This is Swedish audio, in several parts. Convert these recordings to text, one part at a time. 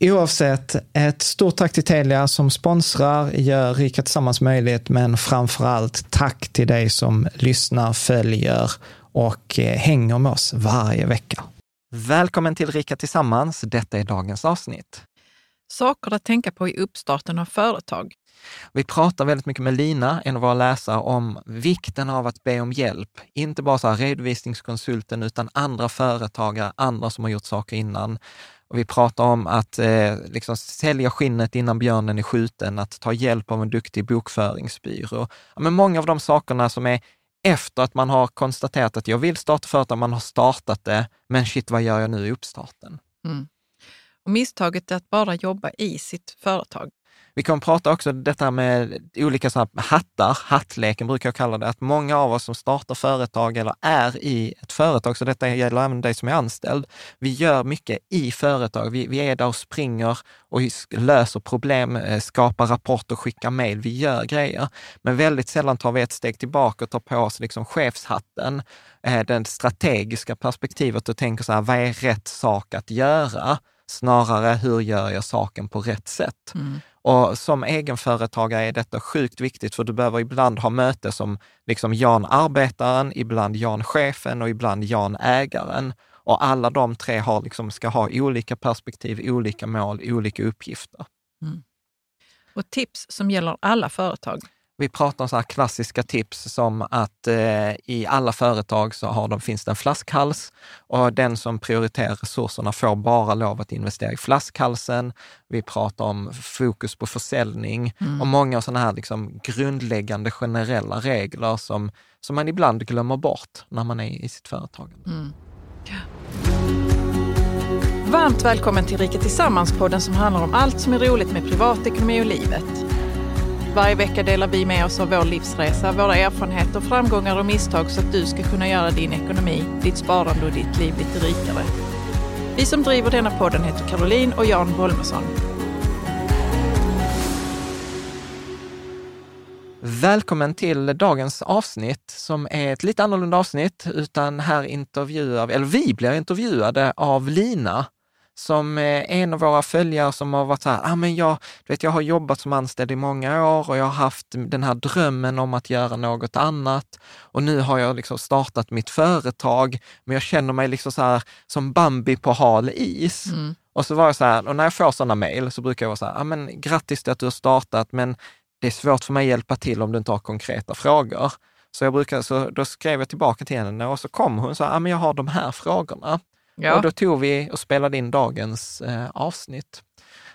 Oavsett, ett stort tack till Telia som sponsrar, gör Rika Tillsammans möjligt, men framför allt tack till dig som lyssnar, följer och eh, hänger med oss varje vecka. Välkommen till Rika Tillsammans. Detta är dagens avsnitt. Saker att tänka på i uppstarten av företag. Vi pratar väldigt mycket med Lina, en av våra läsare, om vikten av att be om hjälp. Inte bara så redovisningskonsulten, utan andra företagare, andra som har gjort saker innan. Och vi pratar om att eh, liksom sälja skinnet innan björnen är skjuten, att ta hjälp av en duktig bokföringsbyrå. Ja, men många av de sakerna som är efter att man har konstaterat att jag vill starta företag, man har startat det, men shit, vad gör jag nu i uppstarten? Mm. Och misstaget är att bara jobba i sitt företag. Vi kommer prata också detta med olika så hattar, hattleken brukar jag kalla det, att många av oss som startar företag eller är i ett företag, så detta gäller även dig som är anställd, vi gör mycket i företag. Vi, vi är där och springer och löser problem, eh, skapar rapporter, skickar mejl, vi gör grejer. Men väldigt sällan tar vi ett steg tillbaka och tar på oss liksom chefshatten, eh, det strategiska perspektivet och tänker så här, vad är rätt sak att göra? Snarare, hur gör jag saken på rätt sätt? Mm. Och som egenföretagare är detta sjukt viktigt, för du behöver ibland ha möte som liksom Jan arbetaren, ibland Jan chefen och ibland Jan ägaren. Och alla de tre har liksom, ska ha olika perspektiv, olika mål, olika uppgifter. Mm. Och tips som gäller alla företag. Vi pratar om så här klassiska tips som att eh, i alla företag så har de, finns det en flaskhals och den som prioriterar resurserna får bara lov att investera i flaskhalsen. Vi pratar om fokus på försäljning Mm. och många sådana här liksom grundläggande generella regler som, som man ibland glömmer bort när man är i sitt företag. Mm. Varmt välkommen till Rika Tillsammans-podden som handlar om allt som är roligt med privatekonomi och livet. Varje vecka delar vi med oss av vår livsresa, våra erfarenheter, framgångar och misstag så att du ska kunna göra din ekonomi, ditt sparande och ditt liv lite rikare. Vi som driver denna podden heter Caroline och Jan Bolmesson. Välkommen till dagens avsnitt som är ett lite annorlunda avsnitt, utan här intervjuar eller vi blir intervjuade av Lina som är en av våra följare som har varit så här, ah, men jag, du vet, jag har jobbat som anställd i många år och jag har haft den här drömmen om att göra något annat. Och nu har jag liksom startat mitt företag, men jag känner mig liksom så här som Bambi på hal is. Mm. Och så var jag så här, och när jag får sådana mejl så brukar jag vara så här, ah, men grattis till att du har startat, men det är svårt för mig att hjälpa till om du inte har konkreta frågor. Så, jag brukar, så då skrev jag tillbaka till henne och så kom hon och sa, ah, men jag har de här frågorna. Ja. Och då tog vi och spelade in dagens eh, avsnitt.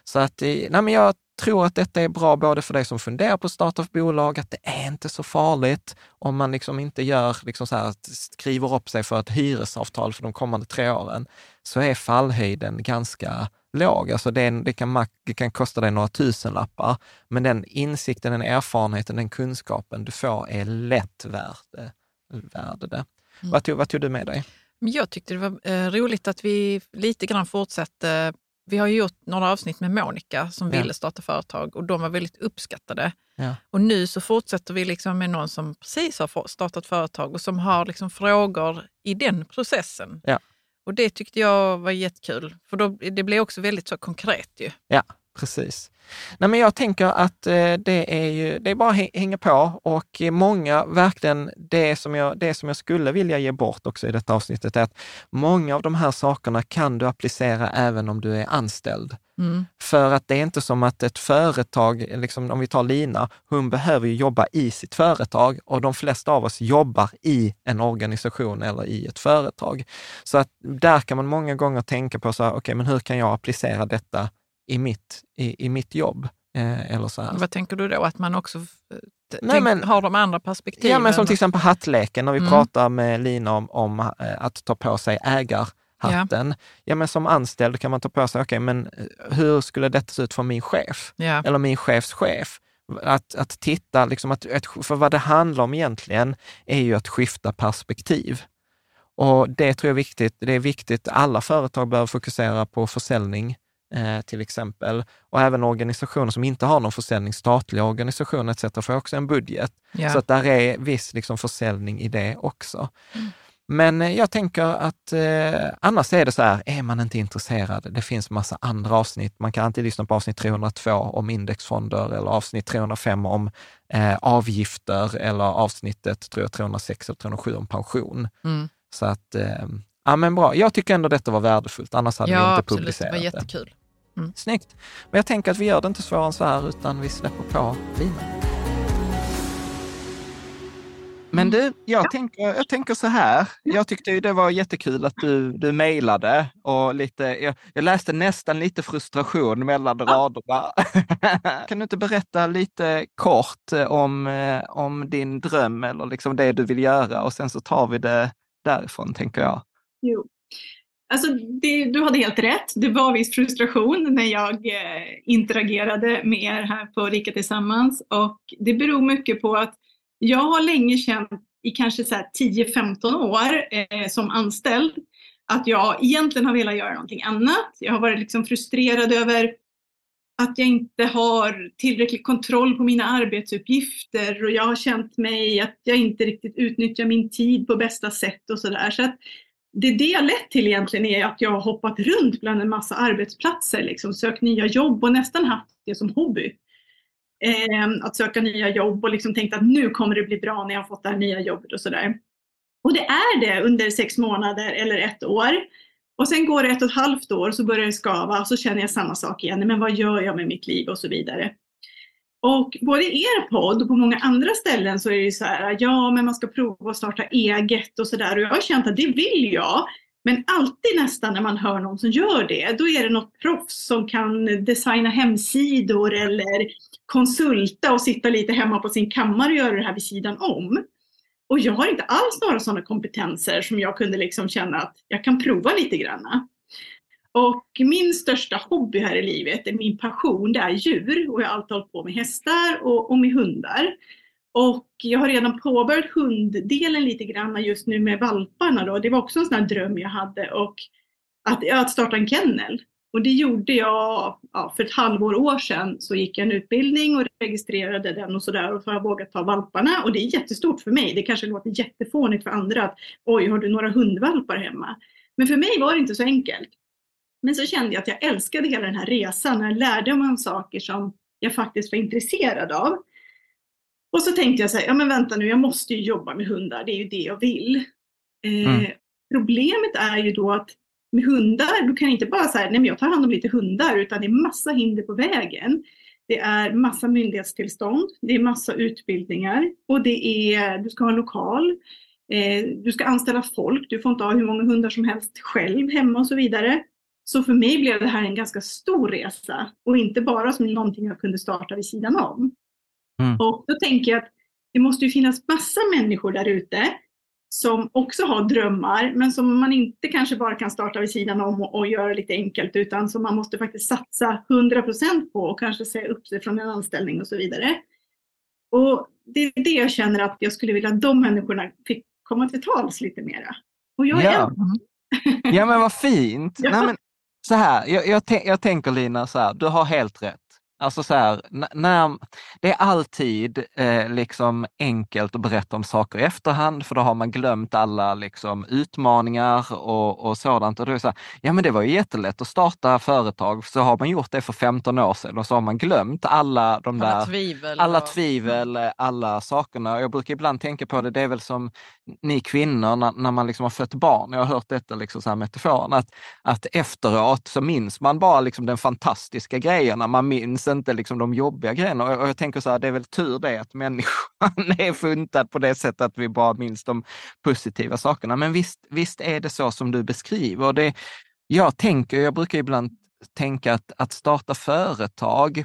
Så att, eh, nej men jag tror att detta är bra både för dig som funderar på att starta ett bolag, att det är inte så farligt om man liksom inte gör, liksom så här, skriver upp sig för ett hyresavtal för de kommande tre åren, så är fallhöjden ganska låg. Alltså det, det, kan, det kan kosta dig några tusenlappar, men den insikten, den erfarenheten, den kunskapen du får är lätt värd, värd det. Mm. Vad, tog, vad tog du med dig? Jag tyckte det var eh, roligt att vi lite grann fortsatte. Vi har ju gjort några avsnitt med Monica som ja. ville starta företag och de var väldigt uppskattade. Ja. Och nu så fortsätter vi liksom med någon som precis har startat företag och som har liksom frågor i den processen. Ja. Och det tyckte jag var jättekul, för då, det blir också väldigt så konkret ju. Ja, precis. Nej, men jag tänker att eh, det är ju, det är bara att hänga på och många, verkligen det som, jag, det som jag skulle vilja ge bort också i detta avsnittet är att många av de här sakerna kan du applicera även om du är anställd. Mm. För att det är inte som att ett företag, liksom, om vi tar Lina, hon behöver jobba i sitt företag och de flesta av oss jobbar i en organisation eller i ett företag. Så att där kan man många gånger tänka på, så här, okay, men hur kan jag applicera detta i mitt, i, i mitt jobb. Eh, eller så här. Vad tänker du då? Att man också eh, Nej, men, har de andra perspektiven? Ja, men som till exempel hattleken, när vi mm. pratar med Lina om, om eh, att ta på sig ägarhatten. Ja. ja, men som anställd kan man ta på sig, okej, okay, men eh, hur skulle detta se ut för min chef? Ja. Eller min chefs chef? Att, att titta, liksom att, för vad det handlar om egentligen är ju att skifta perspektiv. Och det tror jag är viktigt. Det är viktigt, alla företag behöver fokusera på försäljning eh, till exempel. Och även organisationer som inte har någon försäljning, statliga organisationer etc. får också en budget. Ja. Så att där är viss liksom, försäljning i det också. Mm. Men eh, jag tänker att eh, annars är det så här, är man inte intresserad, det finns massa andra avsnitt. Man kan alltid lyssna på avsnitt 302 om indexfonder eller avsnitt 305 om eh, avgifter eller avsnittet tror jag, 306 eller 307 om pension. Mm. Så att, eh, ja men bra. Jag tycker ändå detta var värdefullt, annars hade ja, vi inte absolut. publicerat det. Ja, absolut. Det var jättekul. Mm. Snyggt. Men jag tänker att vi gör det inte svårare än så här, utan vi släpper på Lina. Men du, jag, ja. tänker, jag tänker så här. Jag tyckte ju det var jättekul att du, du mejlade och lite, jag, jag, läste nästan lite frustration mellan raderna. kan du inte berätta lite kort om, eh, om din dröm eller liksom det du vill göra och sen så tar vi det därifrån, tänker jag. Jo, Alltså, det, du hade helt rätt. Det var viss frustration när jag eh, interagerade med er här på Rika Tillsammans och det beror mycket på att jag har länge känt i kanske 10-15 år eh, som anställd att jag egentligen har velat göra någonting annat. Jag har varit liksom frustrerad över att jag inte har tillräcklig kontroll på mina arbetsuppgifter och jag har känt mig att jag inte riktigt utnyttjar min tid på bästa sätt och sådär. Så att det det har lett till egentligen är att jag har hoppat runt bland en massa arbetsplatser, liksom, sökt nya jobb och nästan haft det som hobby. Eh, att söka nya jobb och liksom tänkt att nu kommer det bli bra när jag har fått det här nya jobbet och sådär. Och det är det under sex månader eller ett år. Och sen går det ett och ett halvt år och så börjar det skava och så känner jag samma sak igen. Men vad gör jag med mitt liv och så vidare. Och både i er podd och på många andra ställen så är det ju så här, ja men man ska prova att starta eget och sådär. Och jag har känt att det vill jag. Men alltid nästan när man hör någon som gör det, då är det något proffs som kan designa hemsidor eller konsulta och sitta lite hemma på sin kammare och göra det här vid sidan om. Och jag har inte alls några sådana kompetenser som jag kunde liksom känna att jag kan prova lite granna. Och min största hobby här i livet, min passion, det är djur. Och jag har alltid hållit på med hästar och, och med hundar. Och jag har redan påbörjat hunddelen lite grann just nu med valparna. Då. Det var också en sån här dröm jag hade. Och att, att starta en kennel. Och det gjorde jag ja, för ett halvår år sedan. Så gick jag en utbildning och registrerade den och sådär. Och så har jag vågat ta valparna. Och det är jättestort för mig. Det kanske låter jättefånigt för andra att oj, har du några hundvalpar hemma? Men för mig var det inte så enkelt. Men så kände jag att jag älskade hela den här resan. Jag lärde mig om saker som jag faktiskt var intresserad av. Och så tänkte jag så här, ja men vänta nu, jag måste ju jobba med hundar. Det är ju det jag vill. Eh, mm. Problemet är ju då att med hundar, du kan inte bara säga nej men jag tar hand om lite hundar, utan det är massa hinder på vägen. Det är massa myndighetstillstånd, det är massa utbildningar och det är, du ska ha en lokal, eh, du ska anställa folk, du får inte ha hur många hundar som helst själv hemma och så vidare. Så för mig blev det här en ganska stor resa och inte bara som någonting jag kunde starta vid sidan om. Mm. Och då tänker jag att det måste ju finnas massa människor där ute som också har drömmar, men som man inte kanske bara kan starta vid sidan om och, och göra lite enkelt, utan som man måste faktiskt satsa 100 procent på och kanske säga upp sig från en anställning och så vidare. Och det är det jag känner att jag skulle vilja att de människorna fick komma till tals lite mera. Och jag är ja. en. ja men vad fint! Ja. Nej, men, så här, jag, jag, jag tänker Lina, så här, du har helt rätt. Alltså så här, när, det är alltid eh, liksom enkelt att berätta om saker i efterhand, för då har man glömt alla liksom, utmaningar och, och sådant. Och då är det så här, ja men det var ju jättelätt att starta företag, så har man gjort det för 15 år sedan och så har man glömt alla de alla där, tvivel alla och... tvivel, alla sakerna. Jag brukar ibland tänka på det, det är väl som ni kvinnor när, när man liksom har fött barn, jag har hört detta liksom så här metaforen, att, att efteråt så minns man bara liksom den fantastiska grejerna, man minns inte liksom de jobbiga grejerna. Och jag tänker så här, det är väl tur det att människan är funtad på det sättet att vi bara minns de positiva sakerna. Men visst, visst är det så som du beskriver. Det, jag tänker, jag brukar ibland tänka att, att starta företag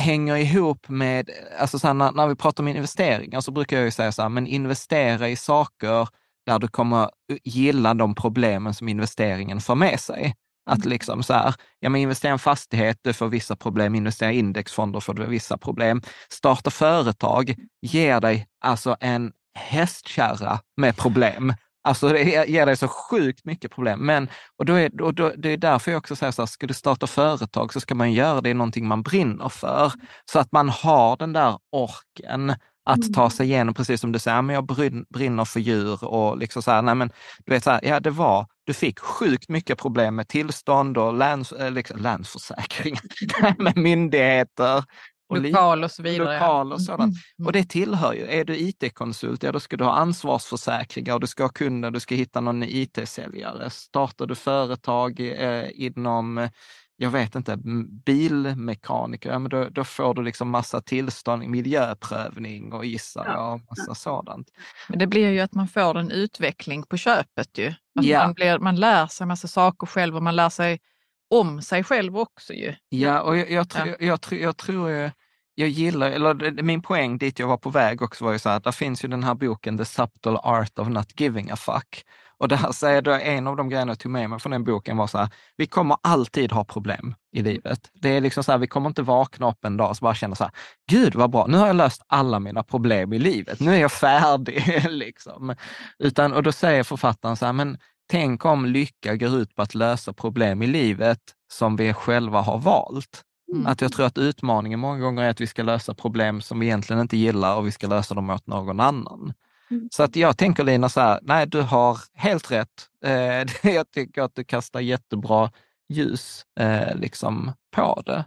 hänger ihop med, alltså så här, när, när, vi pratar om investeringar så brukar jag ju säga så här, men investera i saker där du kommer gilla de problemen som investeringen för med sig. Att mm. liksom så här, ja men investera i en fastighet, du får vissa problem. Investera i indexfonder får du vissa problem. Starta företag ger dig alltså en hästkärra med problem. Alltså det ger dig så sjukt mycket problem. Men, och då är, och då, det är därför jag också säger så här, ska du starta företag så ska man göra det i någonting man brinner för. Så att man har den där orken att ta mm. sig igenom, precis som du säger, men jag brinner för djur och liksom så här, nej men du vet så här, ja det var, du fick sjukt mycket problem med tillstånd och läns, äh, liksom, länsförsäkring, med myndigheter. Och lokal och så vidare. Lokal och sådant. Mm, mm. Och det tillhör ju, är du IT-konsult, ja då ska du ha ansvarsförsäkringar, du ska ha kunder, du ska hitta någon IT-säljare. Startar du företag eh, inom jag vet inte, bilmekaniker, ja, men då, då, får du liksom massa tillstånd, miljöprövning och gissar ja. och massa sådant. Men det blir ju att man får en utveckling på köpet ju. Att ja. man, blir, man lär sig massa saker själv och man lär sig om sig själv också ju. Ja, och jag, jag, jag, jag, jag, jag tror jag, jag gillar, eller min poäng dit jag var på väg också var ju så här, där finns ju den här boken The Subtle Art of Not Giving a Fuck. Och där säger då en av de grejerna jag tog med mig från den boken var så här, vi kommer alltid ha problem i livet. Det är liksom så här, vi kommer inte vakna upp en dag och bara känna så här, gud vad bra, nu har jag löst alla mina problem i livet, nu är jag färdig. liksom. Utan, och då säger författaren så här, men tänk om lycka går ut på att lösa problem i livet som vi själva har valt. Mm. Att jag tror att utmaningen många gånger är att vi ska lösa problem som vi egentligen inte gillar och vi ska lösa dem åt någon annan. Mm. Så att jag tänker Lina så här, nej du har helt rätt. Eh, jag tycker att du kastar jättebra ljus eh, liksom på det.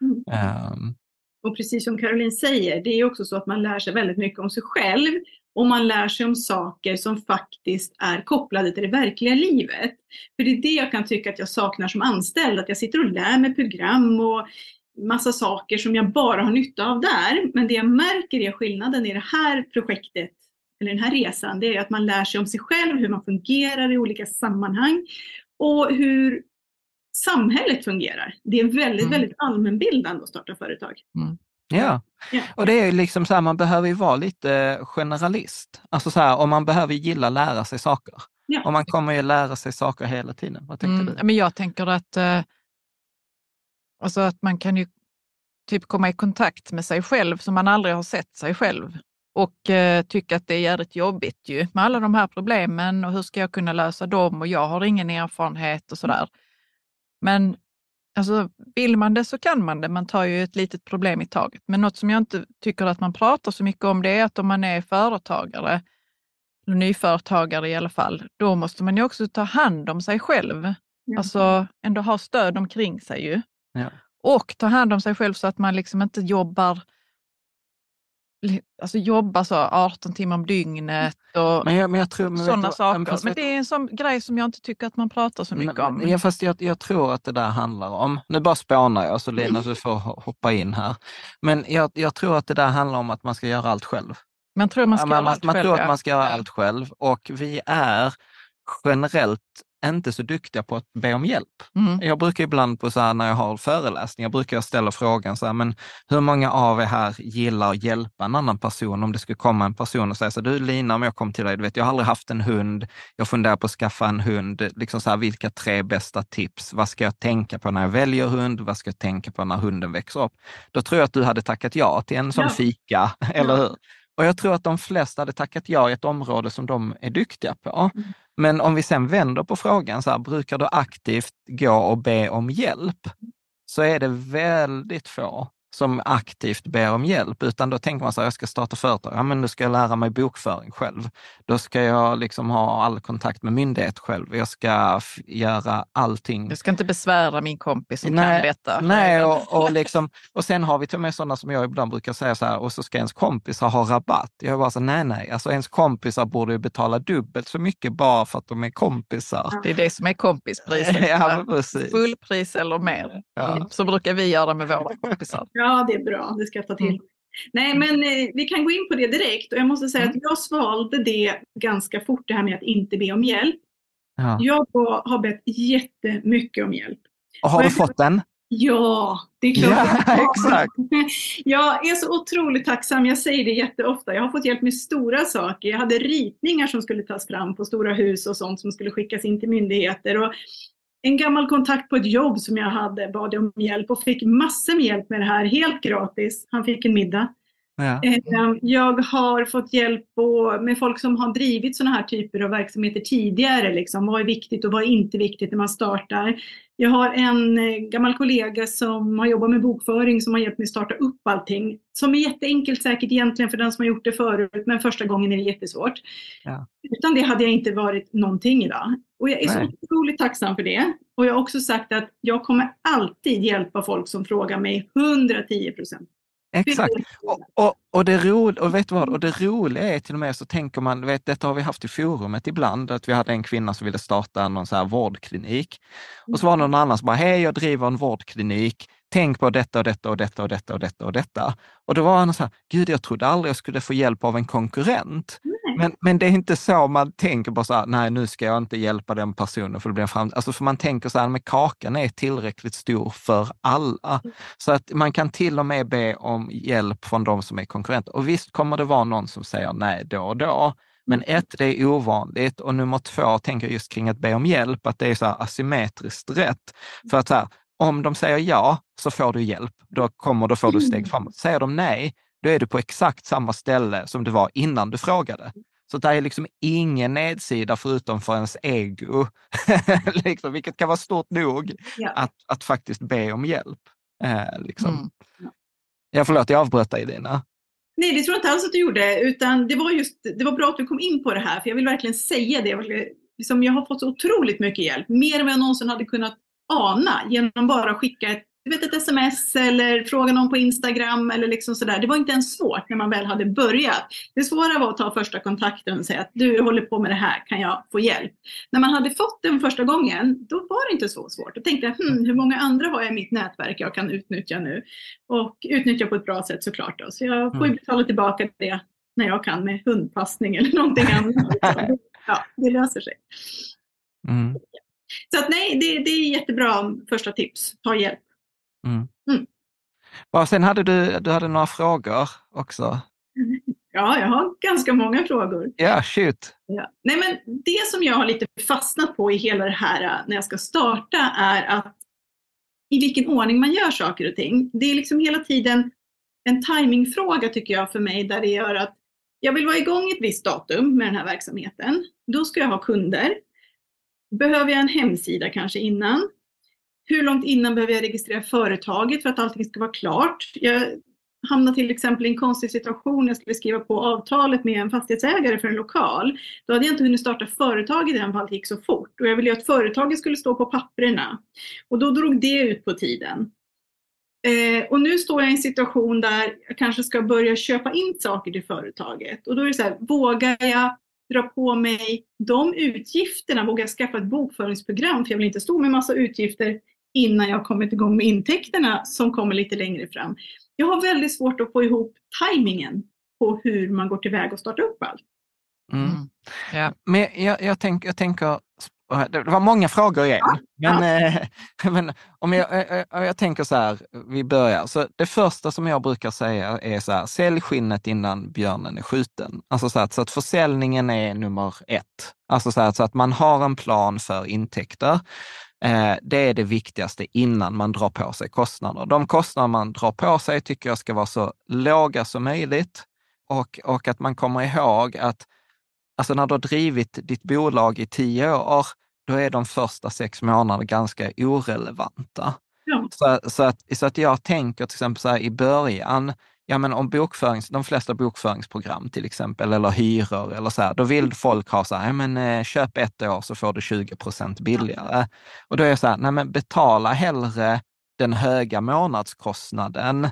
Mm. Um. Och precis som Caroline säger, det är också så att man lär sig väldigt mycket om sig själv och man lär sig om saker som faktiskt är kopplade till det verkliga livet. För det är det jag kan tycka att jag saknar som anställd, att jag sitter och lär mig program och massa saker som jag bara har nytta av där. Men det jag märker är skillnaden i det här projektet eller den här resan, det är att man lär sig om sig själv, hur man fungerar i olika sammanhang och hur samhället fungerar. Det är väldigt, mm. väldigt allmänbildande att starta företag. Mm. Ja. ja, och det är liksom så här, man behöver ju vara lite generalist. Alltså så här, och man behöver gilla lära sig saker. Ja. Och man kommer ju lära sig saker hela tiden. Vad tänker mm, du? Men jag tänker att, eh, alltså att man kan ju typ komma i kontakt med sig själv som man aldrig har sett sig själv och eh, tycker att det är jävligt jobbigt ju med alla de här problemen och hur ska jag kunna lösa dem och jag har ingen erfarenhet och sådär. Men Alltså, vill man det så kan man det. Man tar ju ett litet problem i taget. Men något som jag inte tycker att man pratar så mycket om det är att om man är företagare, eller nyföretagare i alla fall, då måste man ju också ta hand om sig själv. Ja. Alltså ändå ha stöd omkring sig ju. Ja. Och ta hand om sig själv så att man liksom inte jobbar alltså jobba så 18 timmar om dygnet och men jag, men jag tror, men sådana saker. Men, men det är en sån grej som jag inte tycker att man pratar så mycket om. Ja, fast jag, jag, tror att det där handlar om, nu bara spånar jag så Lina du får hoppa in här, men jag, jag tror att det där handlar om att man ska göra allt själv. Man tror, man ska man, man, allt man själv, tror ja. att man ska göra allt själv och vi är generellt inte så duktiga på att be om hjälp. Mm. Jag brukar ibland på så här, när jag har föreläsningar, brukar jag ställa frågan så här, men hur många av er här gillar att hjälpa en annan person? Om det skulle komma en person och säga så här, du Lina, om jag kom till dig, du vet, jag har aldrig haft en hund, jag funderar på att skaffa en hund, liksom så här, vilka tre bästa tips? Vad ska jag tänka på när jag väljer hund? Vad ska jag tänka på när hunden växer upp? Då tror jag att du hade tackat ja till en sån Ja. fika, eller hur? Och jag tror att de flesta hade tackat ja i ett område som de är duktiga på. Mm. Men om vi sen vänder på frågan, så här, brukar du aktivt gå och be om hjälp? Så är det väldigt få som aktivt ber om hjälp, utan då tänker man så här, jag ska starta företag, ja men då ska jag lära mig bokföring själv. Då ska jag liksom ha all kontakt med myndighet själv. Jag ska göra allting Jag ska inte besvära min kompis som Nej, kan detta. Nej, och, och, liksom, och sen har vi till och med sådana som jag ibland brukar säga så här, och så ska ens kompisar ha rabatt. Jag är bara så nej, nej, alltså ens kompisar borde ju betala dubbelt så mycket bara för att de är kompisar. Det är det som är kompispriset. Ja, precis. Fullpris eller mer. Ja. Så brukar vi göra med våra kompisar. Ja, det är bra. Det ska jag ta till. Mm. Nej, men eh, vi kan gå in på det direkt. Och jag måste säga att jag svalde det ganska fort, det här med att inte be om hjälp. Ja. Jag har bett jättemycket om hjälp. Och har du fått den? Ja, det är klart. Ja, exakt. Jag är så otroligt tacksam. Jag säger det jätteofta. Jag har fått hjälp med stora saker. Jag hade ritningar som skulle tas fram på stora hus och sånt som skulle skickas in till myndigheter. Och en gammal kontakt på ett jobb som jag hade bad om hjälp och fick massor med hjälp med det här, helt gratis. Han fick en middag. Ja. Eh, Jag har fått hjälp med folk som har drivit sådana här typer av verksamheter tidigare. Liksom. Vad är viktigt och vad är inte viktigt när man startar? Jag har en eh, gammal kollega som har jobbat med bokföring som har hjälpt mig starta upp allting. Som är jätteenkelt säkert egentligen för den som har gjort det förut, men första gången är det jättesvårt. Ja. Utan det hade jag inte varit någonting idag. Och jag är så Nej. otroligt tacksam för det. Och jag har också sagt att jag kommer alltid hjälpa folk som frågar mig 110 procent. Exakt. Och, och, och, det ro, och vet vad? Och det roliga är till och med så tänker man, vet, detta har vi haft i forumet ibland, att vi hade en kvinna som ville starta någon så här vårdklinik. Och så var det någon annan som bara, hej jag driver en vårdklinik, tänk på detta och detta och detta och detta och detta och detta. Och då var han så här, gud jag trodde aldrig jag skulle få hjälp av en konkurrent. Men, men det är inte så man tänker bara så här, nej nu ska jag inte hjälpa den personen för det blir en fram... Alltså för man tänker så här, men kakan är tillräckligt stor för alla. Så att man kan till och med be om hjälp från de som är konkurrenter. Och visst kommer det vara någon som säger nej då och då. Men ett, det är ovanligt och nummer två, tänker jag just kring att be om hjälp, att det är så här asymmetriskt rätt. För att så här, om de säger ja, så får du hjälp. Då, kommer, då får du steg framåt. Säger de nej, då är du på exakt samma ställe som du var innan du frågade. Så det är liksom ingen nedsida förutom för ens ego, liksom, vilket kan vara stort nog Ja. att, att faktiskt be om hjälp. Eh, liksom. Mm. Ja, förlåt, jag avbröt dig Dina. Nej, det tror jag inte alls att du gjorde, utan det var just, det var bra att du kom in på det här, för jag vill verkligen säga det. Jag, vill- liksom, jag har fått så otroligt mycket hjälp, mer än vad jag någonsin hade kunnat ana, genom bara att skicka ett, du vet, ett sms eller fråga någon på Instagram eller liksom sådär. Det var inte ens svårt när man väl hade börjat. Det svåra var att ta första kontakten och säga att du håller på med det här, kan jag få hjälp? När man hade fått den första gången, då var det inte så svårt. Då tänkte jag, hmm, hur många andra har jag i mitt nätverk jag kan utnyttja nu? Och utnyttja på ett bra sätt såklart. Då. Så jag får ju betala tillbaka det när jag kan med hundpassning eller någonting annat. Ja, det löser sig. Mm. Så att nej, det, det är jättebra första tips. Ta hjälp. Ja, sen hade du, du hade några frågor också. Ja, jag har ganska många frågor. Ja, shoot. Ja. Nej, men det som jag har lite fastnat på i hela det här äh, när jag ska starta är att i vilken ordning man gör saker och ting. Det är liksom hela tiden en timingfråga tycker jag för mig där det gör att jag vill vara igång ett visst datum med den här verksamheten. Då ska jag ha kunder. Behöver jag en hemsida kanske innan? Hur långt innan behöver jag registrera företaget för att allting ska vara klart? Jag hamnade till exempel i en konstig situation. Jag skulle skriva på avtalet med en fastighetsägare för en lokal. Då hade jag inte hunnit starta företag i den fall det gick så fort. Och jag ville ju att företaget skulle stå på papperna. Och då drog det ut på tiden. Eh, och nu står jag i en situation där jag kanske ska börja köpa in saker till företaget. Och då är det så här, vågar jag dra på mig de utgifterna? Vågar jag skaffa ett bokföringsprogram? För jag vill inte stå med massa utgifter innan jag kommit igång med intäkterna som kommer lite längre fram. Jag har väldigt svårt att få ihop tajmingen på hur man går tillväga och startar upp allt. Mm. Ja. Men jag, jag, tänk, jag tänker, det var många frågor igen, ja. men, ja. Eh, men om jag, jag, jag, tänker så här, vi börjar. Så det första som jag brukar säga är så här, sälj skinnet innan björnen är skjuten. Alltså så att, så att försäljningen är nummer ett. Alltså så, att, så att man har en plan för intäkter. Eh, det är det viktigaste innan man drar på sig kostnader. De kostnader man drar på sig tycker jag ska vara så låga som möjligt och, och att man kommer ihåg att alltså när du har drivit ditt bolag i tio år, då är de första sex månaderna ganska orelevanta. Ja. Så, så, att, så att jag tänker till exempel så här i början, ja men om bokförings, de flesta bokföringsprogram till exempel, eller hyror eller så här, då vill folk ha så här, ja men eh, köp ett år så får du 20 procent billigare. Och då är jag så här, nej men betala hellre den höga månadskostnaden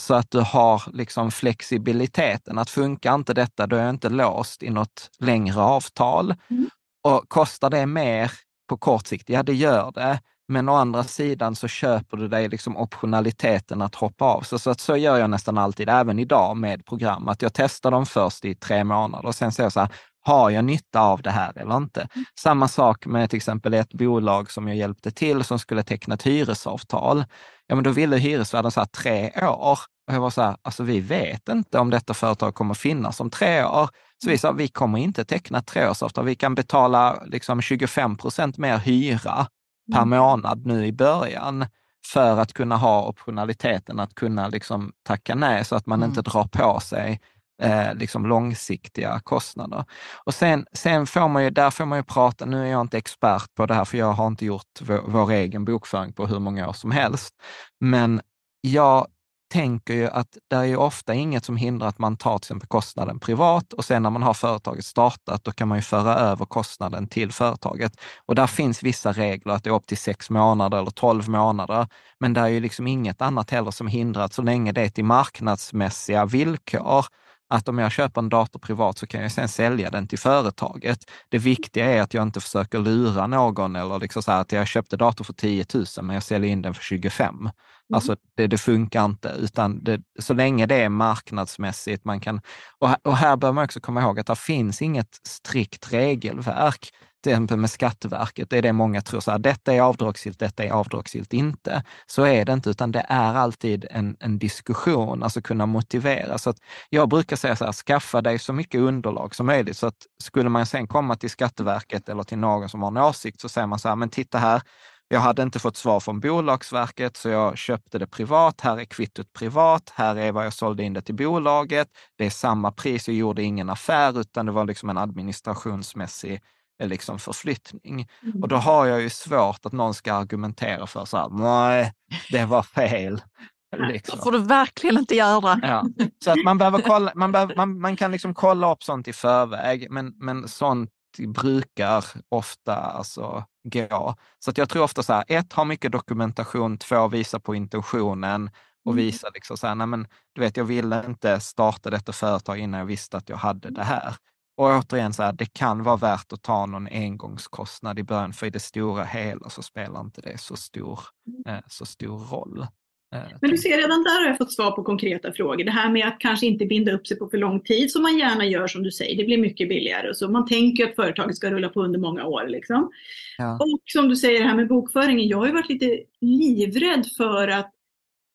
så att du har liksom flexibiliteten. Att funkar inte detta, då är jag inte låst i något längre avtal. Mm. Och kostar det mer på kort sikt, ja det gör det. Men å andra sidan så köper du dig liksom optionaliteten att hoppa av. Så, så, så gör jag nästan alltid, även idag med program, att jag testar dem först i tre månader och sen säger jag så här, har jag nytta av det här eller inte? Mm. Samma sak med till exempel ett bolag som jag hjälpte till som skulle teckna ett hyresavtal. Ja, men då ville hyresvärden så här, tre år. Och jag var så här, alltså vi vet inte om detta företag kommer finnas om tre år. Så vi sa, vi kommer inte teckna ett treårsavtal. Vi kan betala liksom 25 procent mer hyra per mm. månad nu i början för att kunna ha optionaliteten att kunna liksom tacka nej så att man mm. inte drar på sig eh, liksom långsiktiga kostnader. Och sen, sen får man ju, där får man ju prata, nu är jag inte expert på det här för jag har inte gjort vår, vår egen bokföring på hur många år som helst. Men jag tänker ju att det är ju ofta inget som hindrar att man tar till exempel kostnaden privat och sen när man har företaget startat, då kan man ju föra över kostnaden till företaget. Och där finns vissa regler att det är upp till sex månader eller tolv månader. Men det är ju liksom inget annat heller som hindrar att så länge det är till marknadsmässiga villkor, att om jag köper en dator privat så kan jag sen sälja den till företaget. Det viktiga är att jag inte försöker lura någon eller liksom så att jag köpte dator för 10 000 men jag säljer in den för 25. Mm. Alltså det, det, funkar inte, utan det, så länge det är marknadsmässigt, man kan... Och, och här bör man också komma ihåg att det finns inget strikt regelverk till exempel med Skatteverket, det är det många tror, så här, detta är avdragsgillt, detta är avdragsgillt inte. Så är det inte, utan det är alltid en, en diskussion, alltså kunna motivera. Så att jag brukar säga så här, skaffa dig så mycket underlag som möjligt, så att skulle man sen komma till Skatteverket eller till någon som har en åsikt, så säger man så här, men titta här, jag hade inte fått svar från Bolagsverket, så jag köpte det privat. Här är kvittot privat. Här är vad jag sålde in det till bolaget. Det är samma pris. Jag gjorde ingen affär, utan det var liksom en administrationsmässig eh, liksom förflyttning. Mm. Och då har jag ju svårt att någon ska argumentera för så här, nej, det var fel. Liksom. Det får du verkligen inte göra. Ja. Så att man, behöver kolla, man, behöver, man, man kan liksom kolla upp sånt i förväg, men, men sånt brukar ofta alltså gå. Så jag tror ofta så här, ett, ha mycket dokumentation, två, visa på intentionen och mm. visa liksom så här, nej men du vet, jag ville inte starta detta företag innan jag visste att jag hade det här. Och återigen, så här, det kan vara värt att ta någon engångskostnad i början, för i det stora hela så spelar inte det så stor, mm. eh, så stor roll. Eh, Men du ser, redan där har jag fått svar på konkreta frågor. Det här med att kanske inte binda upp sig på för lång tid som man gärna gör som du säger. Det blir mycket billigare. Så man tänker att företaget ska rulla på under många år. Liksom. Ja. Och som du säger, det här med bokföringen. Jag har ju varit lite livrädd för att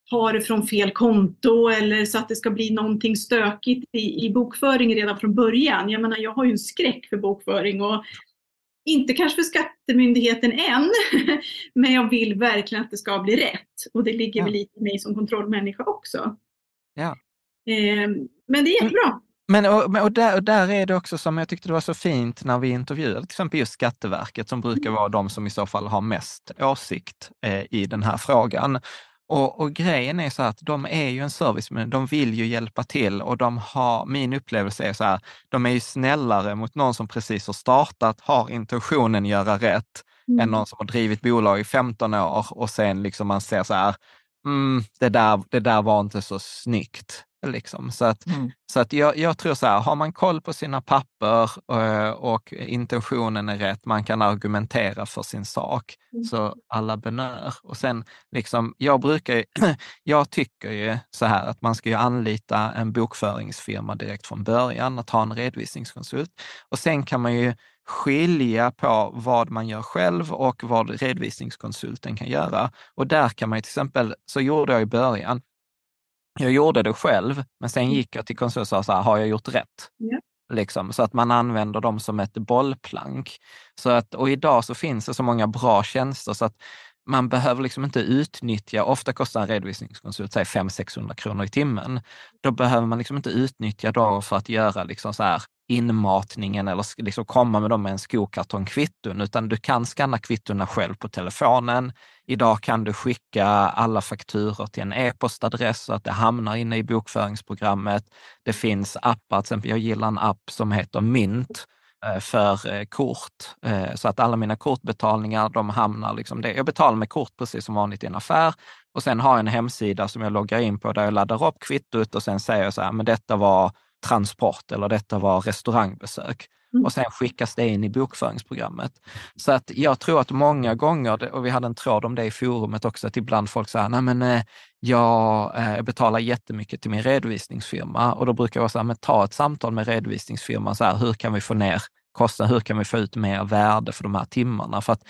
ta det från fel konto eller så att det ska bli någonting stökigt i, i bokföringen redan från början. Jag menar, jag har ju en skräck för bokföring och inte kanske för Skattemyndigheten än, men jag vill verkligen att det ska bli rätt. Och det ligger ja. väl lite i mig som kontrollmänniska också. Ja. Eh, men det är jättebra. Men och, och, där, och där är det också som jag tyckte det var så fint när vi intervjuade till exempel just Skatteverket som brukar vara de som i så fall har mest åsikt eh, i den här frågan. Och, och, grejen är så att de är ju en service, men de vill ju hjälpa till och de har, min upplevelse är så här, de är ju snällare mot någon som precis har startat, har intentionen göra rätt, mm. än någon som har drivit bolag i 15 år och sen liksom man ser så här, mm, det, där, det där var inte så snyggt. Liksom. Så att, mm. så att jag, jag, tror så här, har man koll på sina papper och, eh, och intentionen är rätt, man kan argumentera för sin sak, mm. så alla benör. Och sen, liksom, jag brukar, jag tycker ju så här att man ska ju anlita en bokföringsfirma direkt från början, att ha en redovisningskonsult. Och sen kan man ju skilja på vad man gör själv och vad redovisningskonsulten kan göra. Och där kan man ju till exempel, så gjorde jag i början, jag gjorde det själv, men sen mm. gick jag till konsult och sa, så här, har jag gjort rätt? Ja. Liksom, så att man använder dem som ett bollplank. Så att, och idag så finns det så många bra tjänster så att man behöver liksom inte utnyttja, ofta kostar en redovisningskonsult 500-600 kronor i timmen. Då behöver man liksom inte utnyttja dem för att göra liksom så här inmatningen eller liksom komma med dem med en skokartong kvitton, utan du kan skanna kvittona själv på telefonen. Idag kan du skicka alla fakturor till en e-postadress så att det hamnar inne i bokföringsprogrammet. Det finns appar, till exempel jag gillar en app som heter Mynt Eh, för eh, kort, eh, så att alla mina kortbetalningar, de hamnar liksom det. Jag betalar med kort precis som vanligt i en affär och sen har jag en hemsida som jag loggar in på där jag laddar upp kvittot och sen säger jag så här, men detta var transport eller detta var restaurangbesök. Mm. Och sen skickas det in i bokföringsprogrammet. Så att jag tror att många gånger, och vi hade en tråd om det i forumet också, att ibland folk säger, nej men eh, jag eh, betalar jättemycket till min redovisningsfirma och då brukar jag säga, men ta ett samtal med redovisningsfirman, så här, hur kan vi få ner kostnaden, hur kan vi få ut mer värde för de här timmarna? För att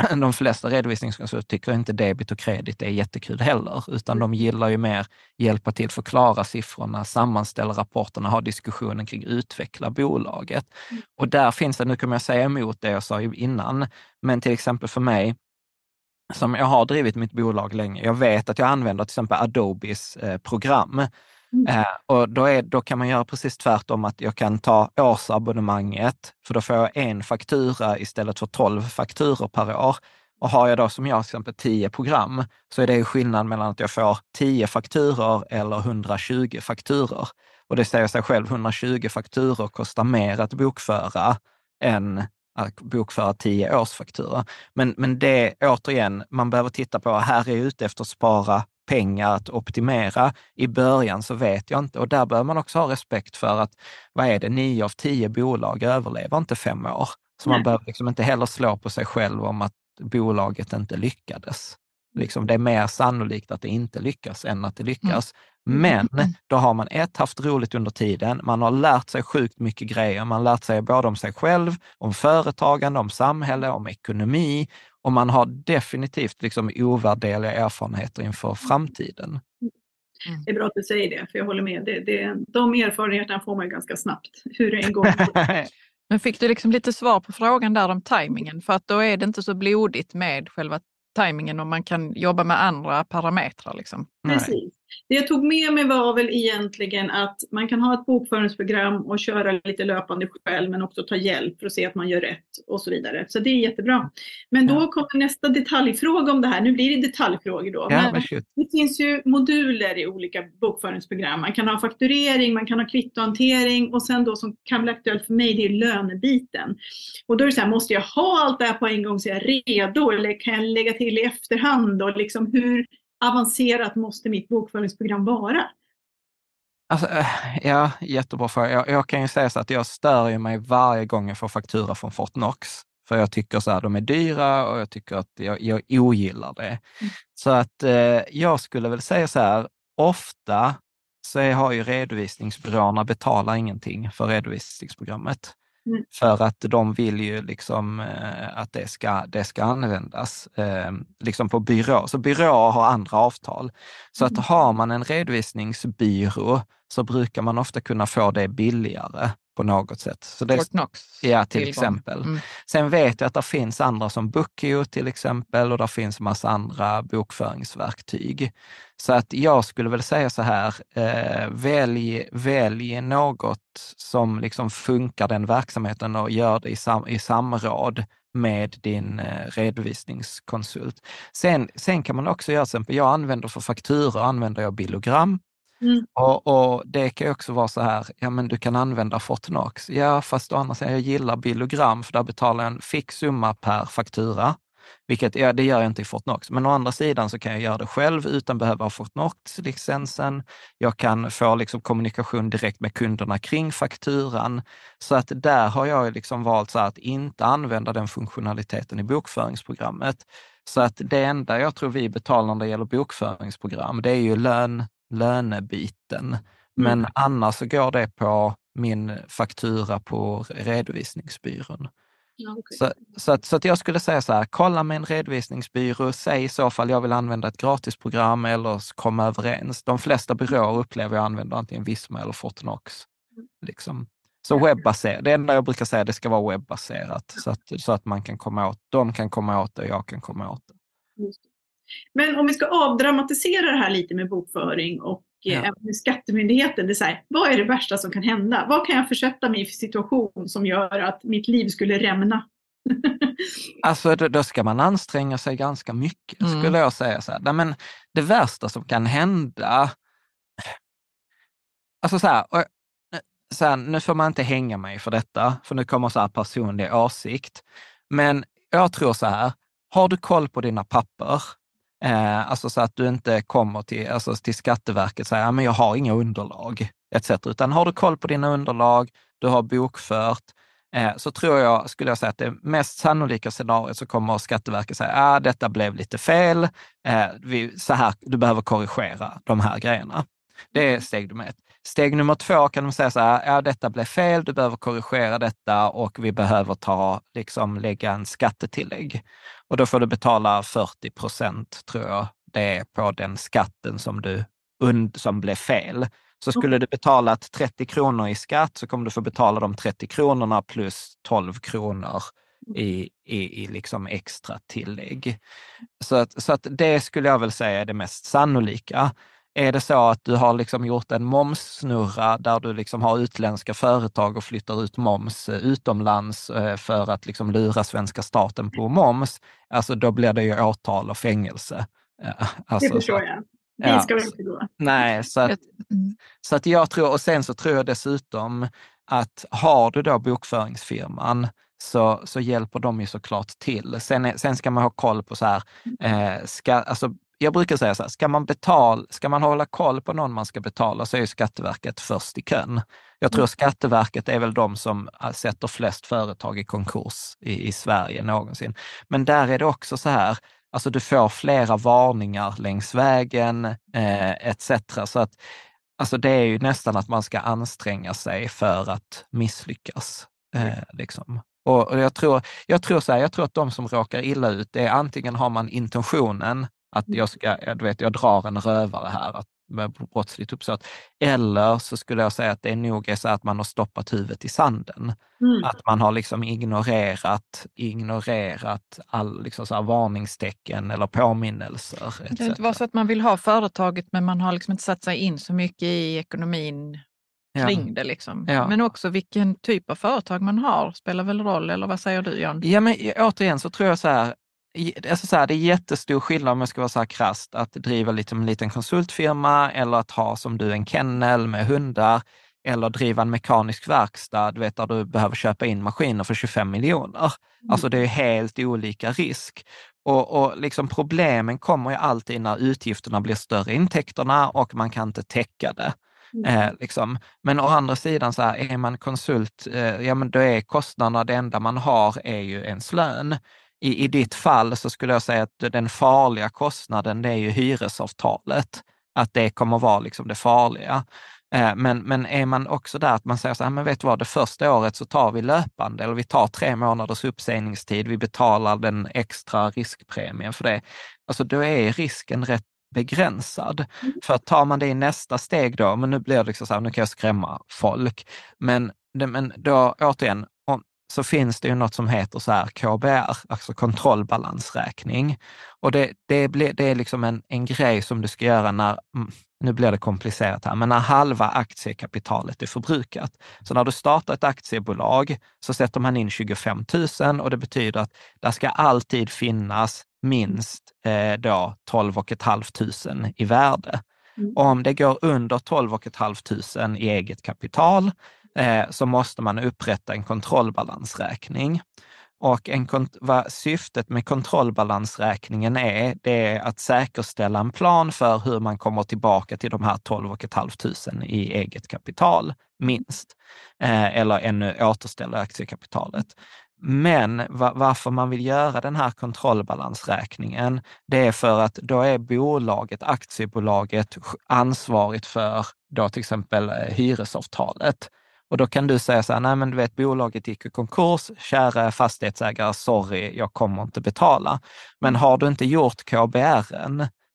de flesta redovisningskonsulter tycker inte debit och kredit är jättekul heller, utan de gillar ju mer hjälpa till, förklara siffrorna, sammanställa rapporterna, ha diskussionen kring utveckla bolaget. Mm. Och där finns det, nu kommer jag säga emot det jag sa innan, men till exempel för mig, som jag har drivit mitt bolag länge, jag vet att jag använder till exempel Adobes eh, program Mm. Eh, och då, är, då kan man göra precis tvärtom, att jag kan ta årsabonnemanget, för då får jag en faktura istället för tolv fakturor per år. Och har jag då som jag till exempel tio program, så är det skillnad mellan att jag får tio fakturor eller 120 fakturor. Och det säger sig själv, 120 fakturor kostar mer att bokföra än att bokföra tio årsfakturor. Men, men det, återigen, man behöver titta på, här är jag ute efter att spara pengar att optimera. I början så vet jag inte och där behöver man också ha respekt för att, vad är det, nio av tio bolag överlever inte fem år. Så Nej. man behöver liksom inte heller slå på sig själv om att bolaget inte lyckades. Liksom, det är mer sannolikt att det inte lyckas än att det lyckas. Mm. Men mm. då har man ett, haft roligt under tiden, man har lärt sig sjukt mycket grejer. Man har lärt sig både om sig själv, om företagande, om samhälle, om ekonomi och man har definitivt liksom ovärderliga erfarenheter inför framtiden. Mm. Det är bra att du säger det, för jag håller med. Det, det, de erfarenheterna får man ganska snabbt, hur det en gång Men fick du liksom lite svar på frågan där om tajmingen? För att då är det inte så blodigt med själva tajmingen och man kan jobba med andra parametrar. Liksom. Precis. Det jag tog med mig var väl egentligen att man kan ha ett bokföringsprogram och köra lite löpande själv men också ta hjälp för att se att man gör rätt och så vidare. Så det är jättebra. Men då kommer nästa detaljfråga om det här. Nu blir det detaljfrågor då. Ja, men det finns ju moduler i olika bokföringsprogram. Man kan ha fakturering, man kan ha kvittohantering och sen då som kan bli aktuellt för mig det är lönebiten. Och då är det så här, måste jag ha allt det här på en gång så jag är redo eller kan jag lägga till i efterhand? Och liksom hur avancerat måste mitt bokföringsprogram vara? Alltså, eh, ja, jättebra fråga. Jag, jag, kan ju säga så att jag stör mig varje gång jag får faktura från Fortnox. För jag tycker så här, de är dyra och jag tycker att jag, jag ogillar det. Mm. Så att eh, jag skulle väl säga så här, ofta så har ju redovisningsbyråerna betalar ingenting för redovisningsprogrammet. Mm. För att de vill ju liksom eh, att det ska, det ska användas eh, liksom på byrå. Så byråer har andra avtal. Så att mm. har man en redovisningsbyrå så brukar man ofta kunna få det billigare på något sätt. Så det, Fortnox. Ja, till tillgång. exempel. Mm. Sen vet jag att det finns andra som Bookio till exempel och det finns massa andra bokföringsverktyg. Så att jag skulle väl säga så här, eh, välj, välj något som liksom funkar den verksamheten och gör det i, sam, i samråd med din eh, redovisningskonsult. Sen, sen kan man också göra, till exempel, jag använder för fakturor använder jag bilogram. Mm. Och, och, det kan ju också vara så här, ja men du kan använda Fortnox. Ja, fast å andra sidan, jag gillar bilogram för där betalar jag en fix summa per faktura. Vilket, ja, det gör jag inte i Fortnox. Men å andra sidan så kan jag göra det själv utan behöva ha Fortnox-licensen. Jag kan få liksom kommunikation direkt med kunderna kring fakturan. Så att där har jag liksom valt så att inte använda den funktionaliteten i bokföringsprogrammet. Så att det enda jag tror vi betalar när det gäller bokföringsprogram, det är ju lön, lönebiten. Men Mm. annars så går det på min faktura på redovisningsbyrån. Ja, okej. Så, så, att, så att jag skulle säga så här, kolla med en redovisningsbyrå, säg i så fall jag vill använda ett gratisprogram eller komma överens. De flesta byråer upplever jag använder antingen Visma eller Fortnox. Liksom. Så webbaserat, det enda jag brukar säga det ska vara webbaserat så att, så att man kan komma åt, de kan komma åt det och jag kan komma åt det. Just det. Men om vi ska avdramatisera det här lite med bokföring och eh, Ja. Skattemyndigheten. Det är här, vad är det värsta som kan hända? Vad kan jag försätta mig i för situation som gör att mitt liv skulle rämna? Alltså då, då ska man anstränga sig ganska mycket Mm. skulle jag säga. Så här. Nej, men det värsta som kan hända, alltså så här, och, så här, nu får man inte hänga mig för detta, för nu kommer så här personlig åsikt. Men jag tror så här, har du koll på dina papper, eh, alltså så att du inte kommer till, alltså till Skatteverket och säger, ja, men jag har inga underlag, etc. Utan har du koll på dina underlag, du har bokfört, eh, så tror jag, skulle jag säga att det mest sannolika scenariot så kommer Skatteverket säga, ah, detta blev lite fel, eh, vi, så här, du behöver korrigera de här grejerna. Det är steg nummer ett. Steg nummer två kan de säga så här, ja detta blev fel, du behöver korrigera detta och vi behöver ta, liksom lägga en skattetillägg. Och då får du betala 40 procent, tror jag, det är på den skatten som, du, und, som blev fel. Så skulle du betalat 30 kronor i skatt så kommer du få betala de 30 kronorna plus 12 kronor i, i, i liksom extra tillägg. Så att, så att det skulle jag väl säga är det mest sannolika. Är det så att du har liksom gjort en momssnurra där du liksom har utländska företag och flyttar ut moms eh, utomlands eh, för att liksom lura svenska staten på moms, alltså då blir det ju åtal och fängelse. Eh, Det Alltså, förstår jag. Det ja. ska väl inte gå. Nej, så att, Mm. så att jag tror, och sen så tror jag dessutom att har du då bokföringsfirman så, så hjälper de ju såklart till. Sen, sen ska man ha koll på så här, eh, ska, alltså, jag brukar säga så här, ska man, betala, ska man hålla koll på någon man ska betala så är Skatteverket först i kön. Jag tror Skatteverket är väl de som äh, sätter flest företag i konkurs i, i Sverige någonsin. Men där är det också så här, alltså du får flera varningar längs vägen eh, etc. Så att Alltså det är ju nästan att man ska anstränga sig för att misslyckas. Eh, liksom. och, och jag, tror, jag, tror så här, jag tror att de som råkar illa ut, det är antingen har man intentionen att jag ska, jag, du vet, jag drar en rövare här att, med brottsligt uppsåt. Eller så skulle jag säga att det är nog är så att man har stoppat huvudet i sanden. Mm. Att man har liksom ignorerat, ignorerat all liksom så varningstecken eller påminnelser. Det kan inte vara så att man vill ha företaget men man har liksom inte satt sig in så mycket i ekonomin Ja. kring det. Liksom. Ja. Men också vilken typ av företag man har spelar väl roll, eller vad säger du Jan? Ja, men återigen så tror jag så här, alltså så här, det är jättestor skillnad om jag ska vara så här krasst, att driva lite, en liten konsultfirma eller att ha som du en kennel med hundar eller driva en mekanisk verkstad, du vet, där du behöver köpa in maskiner för 25 miljoner. Alltså det är helt olika risk. Och, och liksom problemen kommer ju alltid när utgifterna blir större intäkterna och man kan inte täcka det. Eh, liksom. Men å andra sidan, så här, är man konsult, eh, ja men då är kostnaderna, det enda man har är ju ens lön. I, I ditt fall så skulle jag säga att den farliga kostnaden, det är ju hyresavtalet. Att det kommer vara liksom det farliga. Eh, Men, men är man också där att man säger så här, men vet du vad, det första året så tar vi löpande, eller vi tar tre månaders uppsägningstid, vi betalar den extra riskpremien för det. Alltså då är risken rätt begränsad. För att tar man det i nästa steg då, men nu blir det liksom så här, nu kan jag skrämma folk, men men då återigen, så finns det ju något som heter så här KBR, alltså kontrollbalansräkning. Och det, det, blir, det är liksom en, en grej som du ska göra när, mm, nu blir det komplicerat här, men när halva aktiekapitalet är förbrukat. Så när du startar ett aktiebolag så sätter man in 25 000 och det betyder att det ska alltid finnas minst eh, då 12 500 i värde. Mm. Om det går under 12 500 i eget kapital eh, så måste man upprätta en kontrollbalansräkning. Och en, vad syftet med kontrollbalansräkningen är, det är att säkerställa en plan för hur man kommer tillbaka till de här 12 500 i eget kapital, minst. Eh, eller ännu återställa aktiekapitalet. Men varför man vill göra den här kontrollbalansräkningen, det är för att då är bolaget, aktiebolaget, ansvarigt för då till exempel eh, hyresavtalet. Och då kan du säga så här, nej men du vet bolaget gick i konkurs, kära fastighetsägare, sorry, jag kommer inte betala. Men har du inte gjort KBR,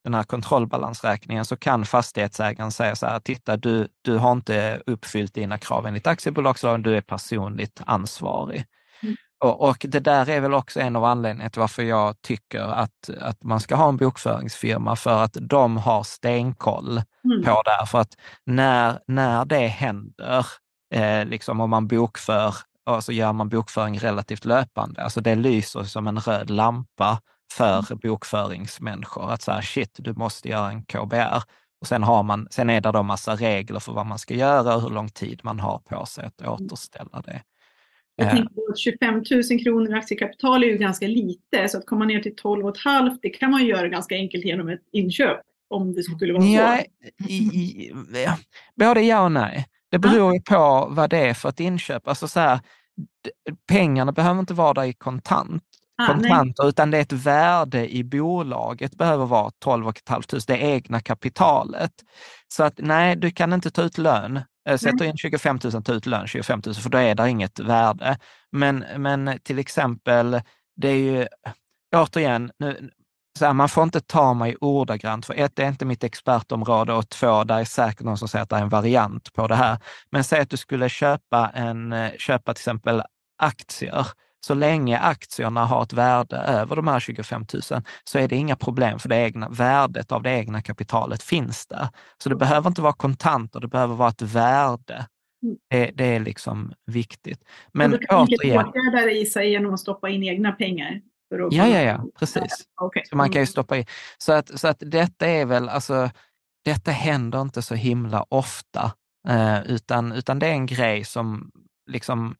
den här kontrollbalansräkningen, så kan fastighetsägaren säga så här, titta du, du har inte uppfyllt dina krav enligt aktiebolagslagen, du är personligt ansvarig. Mm. Och, och, det där är väl också en av anledningarna till varför jag tycker att, att man ska ha en bokföringsfirma, för att de har stenkoll mm. på det här. För att när, när det händer, eh, liksom om man bokför, och så gör man bokföring relativt löpande. Alltså det lyser som en röd lampa för mm. bokföringsmänniskor. Att säga shit, du måste göra en KBR. Och sen, har man, sen är det då massa regler för vad man ska göra och hur lång tid man har på sig att mm. återställa det. Jag tänker på att 25 000 kronor i aktiekapital är ju ganska lite, så att komma ner till 12,5 det kan man göra ganska enkelt genom ett inköp, om det skulle vara så. I, både ja och nej. Det beror ju på vad det är för ett inköp. Alltså så här, pengarna behöver inte vara där i kontant, ah, kontanter, nej. utan det är ett värde i bolaget behöver vara 12 500, det egna kapitalet. Så att nej, du kan inte ta ut lön. Eh, sätter in 25 000, ta ut lön 25 000, för då är det inget värde. Men, men till exempel, det är ju, återigen, nu, så här, man får inte ta mig ordagrant, för ett, det är inte mitt expertområde och två, där är säkert någon som säger att det är en variant på det här. Men säg att du skulle köpa, en, eh, köpa till exempel aktier. Så länge aktierna har ett värde över de här 25 000 så är det inga problem, för det egna värdet av det egna kapitalet finns där. Så det behöver inte vara kontanter, det behöver vara ett värde. Mm. Det, det är liksom viktigt. Men och du kan återigen... åtgärda i sig genom att stoppa in egna pengar? Ja, ja, ja, precis. Okay. Så man kan ju mm. stoppa i. Så att, så att detta är väl, alltså, detta händer inte så himla ofta, eh, utan, utan det är en grej som liksom,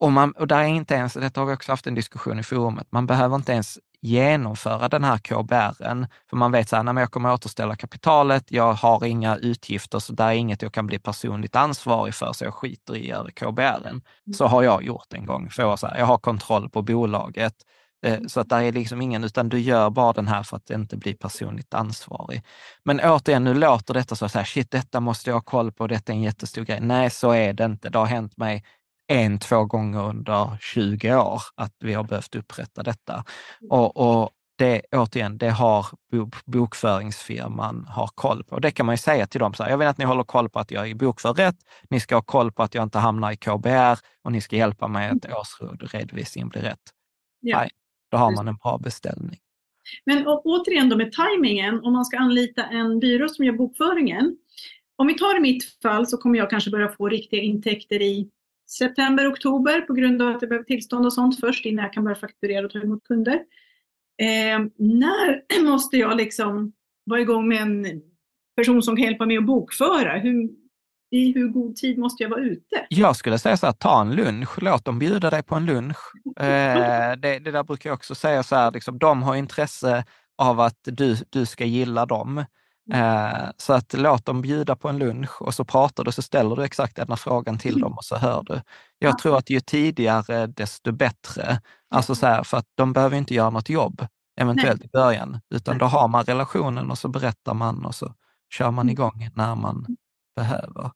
och, man, och där är inte ens, detta har vi också haft en diskussion i forumet, man behöver inte ens genomföra den här KBRen, för man vet så här, jag kommer återställa kapitalet, jag har inga utgifter, så där är inget jag kan bli personligt ansvarig för, så jag skiter i att göra KBRen. Så har jag gjort en gång, för jag, så här, jag har kontroll på bolaget, så att det är liksom ingen, utan du gör bara den här för att inte bli personligt ansvarig. Men återigen, nu låter detta så här, shit, detta måste jag ha koll på, detta är en jättestor grej. Nej, så är det inte. Det har hänt mig en, två gånger under 20 år att vi har behövt upprätta detta. Och, och det, återigen, det har bokföringsfirman har koll på. Det kan man ju säga till dem, så här, jag vill att ni håller koll på att jag är bokför rätt, ni ska ha koll på att jag inte hamnar i KBR och ni ska hjälpa mig att årsredovisningen blir rätt. Ja. Nej, då har man en bra beställning. Men återigen då med tajmingen, om man ska anlita en byrå som gör bokföringen. Om vi tar i mitt fall så kommer jag kanske börja få riktiga intäkter i september, oktober på grund av att jag behöver tillstånd och sånt först innan jag kan börja fakturera och ta emot kunder. Eh, när måste jag liksom vara igång med en person som kan hjälpa mig att bokföra? Hur, i hur god tid måste jag vara ute? Jag skulle säga så här, ta en lunch, låt dem bjuda dig på en lunch. Eh, det, det, där brukar jag också säga så här, liksom, de har intresse av att du, du ska gilla dem. Eh, så att låt dem bjuda på en lunch och så pratar du, så ställer du exakt den här frågan till dem och så hör du. Jag tror att ju tidigare desto bättre. Alltså så här, för att de behöver inte göra något jobb eventuellt Nej. i början, utan då har man relationen och så berättar man och så kör man mm. igång när man behöver.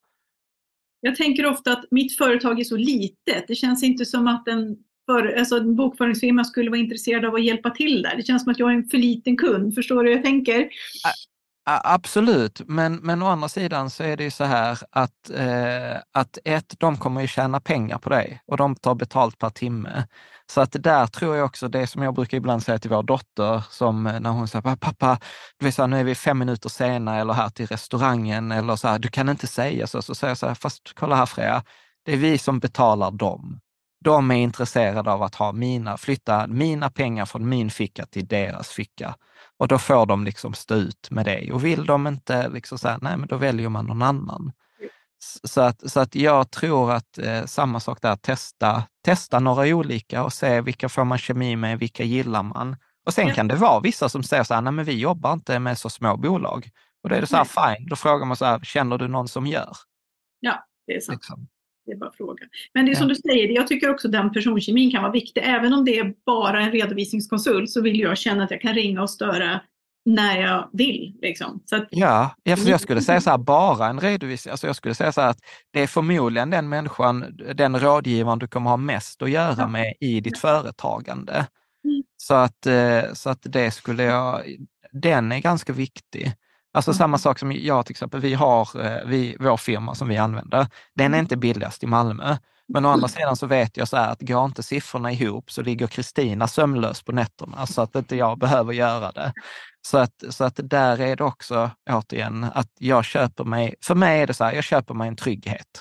Jag tänker ofta att mitt företag är så litet. Det känns inte som att en, för, alltså en bokföringsfirma skulle vara intresserad av att hjälpa till där. Det känns som att jag är en för liten kund. Förstår du hur jag tänker? Absolut, men, men å andra sidan så är det ju så här att, eh, att ett, de kommer ju tjäna pengar på dig och de tar betalt per timme. Så att där tror jag också, det som jag brukar ibland säga till vår dotter, som eh, när hon säger, pappa, du vet så här, nu är vi fem minuter sena eller här till restaurangen eller så här, du kan inte säga så. Så säger jag så här, fast kolla här Freja, det är vi som betalar dem. De är intresserade av att ha mina, flytta mina pengar från min ficka till deras ficka. Och då får de liksom stå ut med det. Och vill de inte liksom säga, nej men då väljer man någon annan. Så att, så att jag tror att eh, samma sak där, testa, testa några olika och se vilka får man kemi med, vilka gillar man. Och sen ja. kan det vara vissa som säger så här, nej men vi jobbar inte med så små bolag. Och då är det så här, fine, då frågar man så här, känner du någon som gör? Ja, det är sant. Liksom. Det är bara fråga. Men det är som du säger, jag tycker också den personkemin kan vara viktig. Även om det är bara en redovisningskonsult så vill jag känna att jag kan ringa och störa när jag vill. Liksom. Så att, ja, jag skulle säga så här, bara en redovisning. Alltså jag skulle säga så här att det är förmodligen den människan, den rådgivaren du kommer ha mest att göra med i ditt företagande. Mm. Så, att, eh, så att det skulle jag, den är ganska viktig. Alltså mm. samma sak som jag till exempel, vi har eh, vi, vår firma som vi använder, den är mm. inte billigast i Malmö. Men å andra mm. sidan så vet jag så här att går inte siffrorna ihop så ligger Kristina sömnlös på nätterna så att inte jag behöver göra det. Så att, så att där är det också återigen att jag köper mig, för mig är det så här, jag köper mig en trygghet.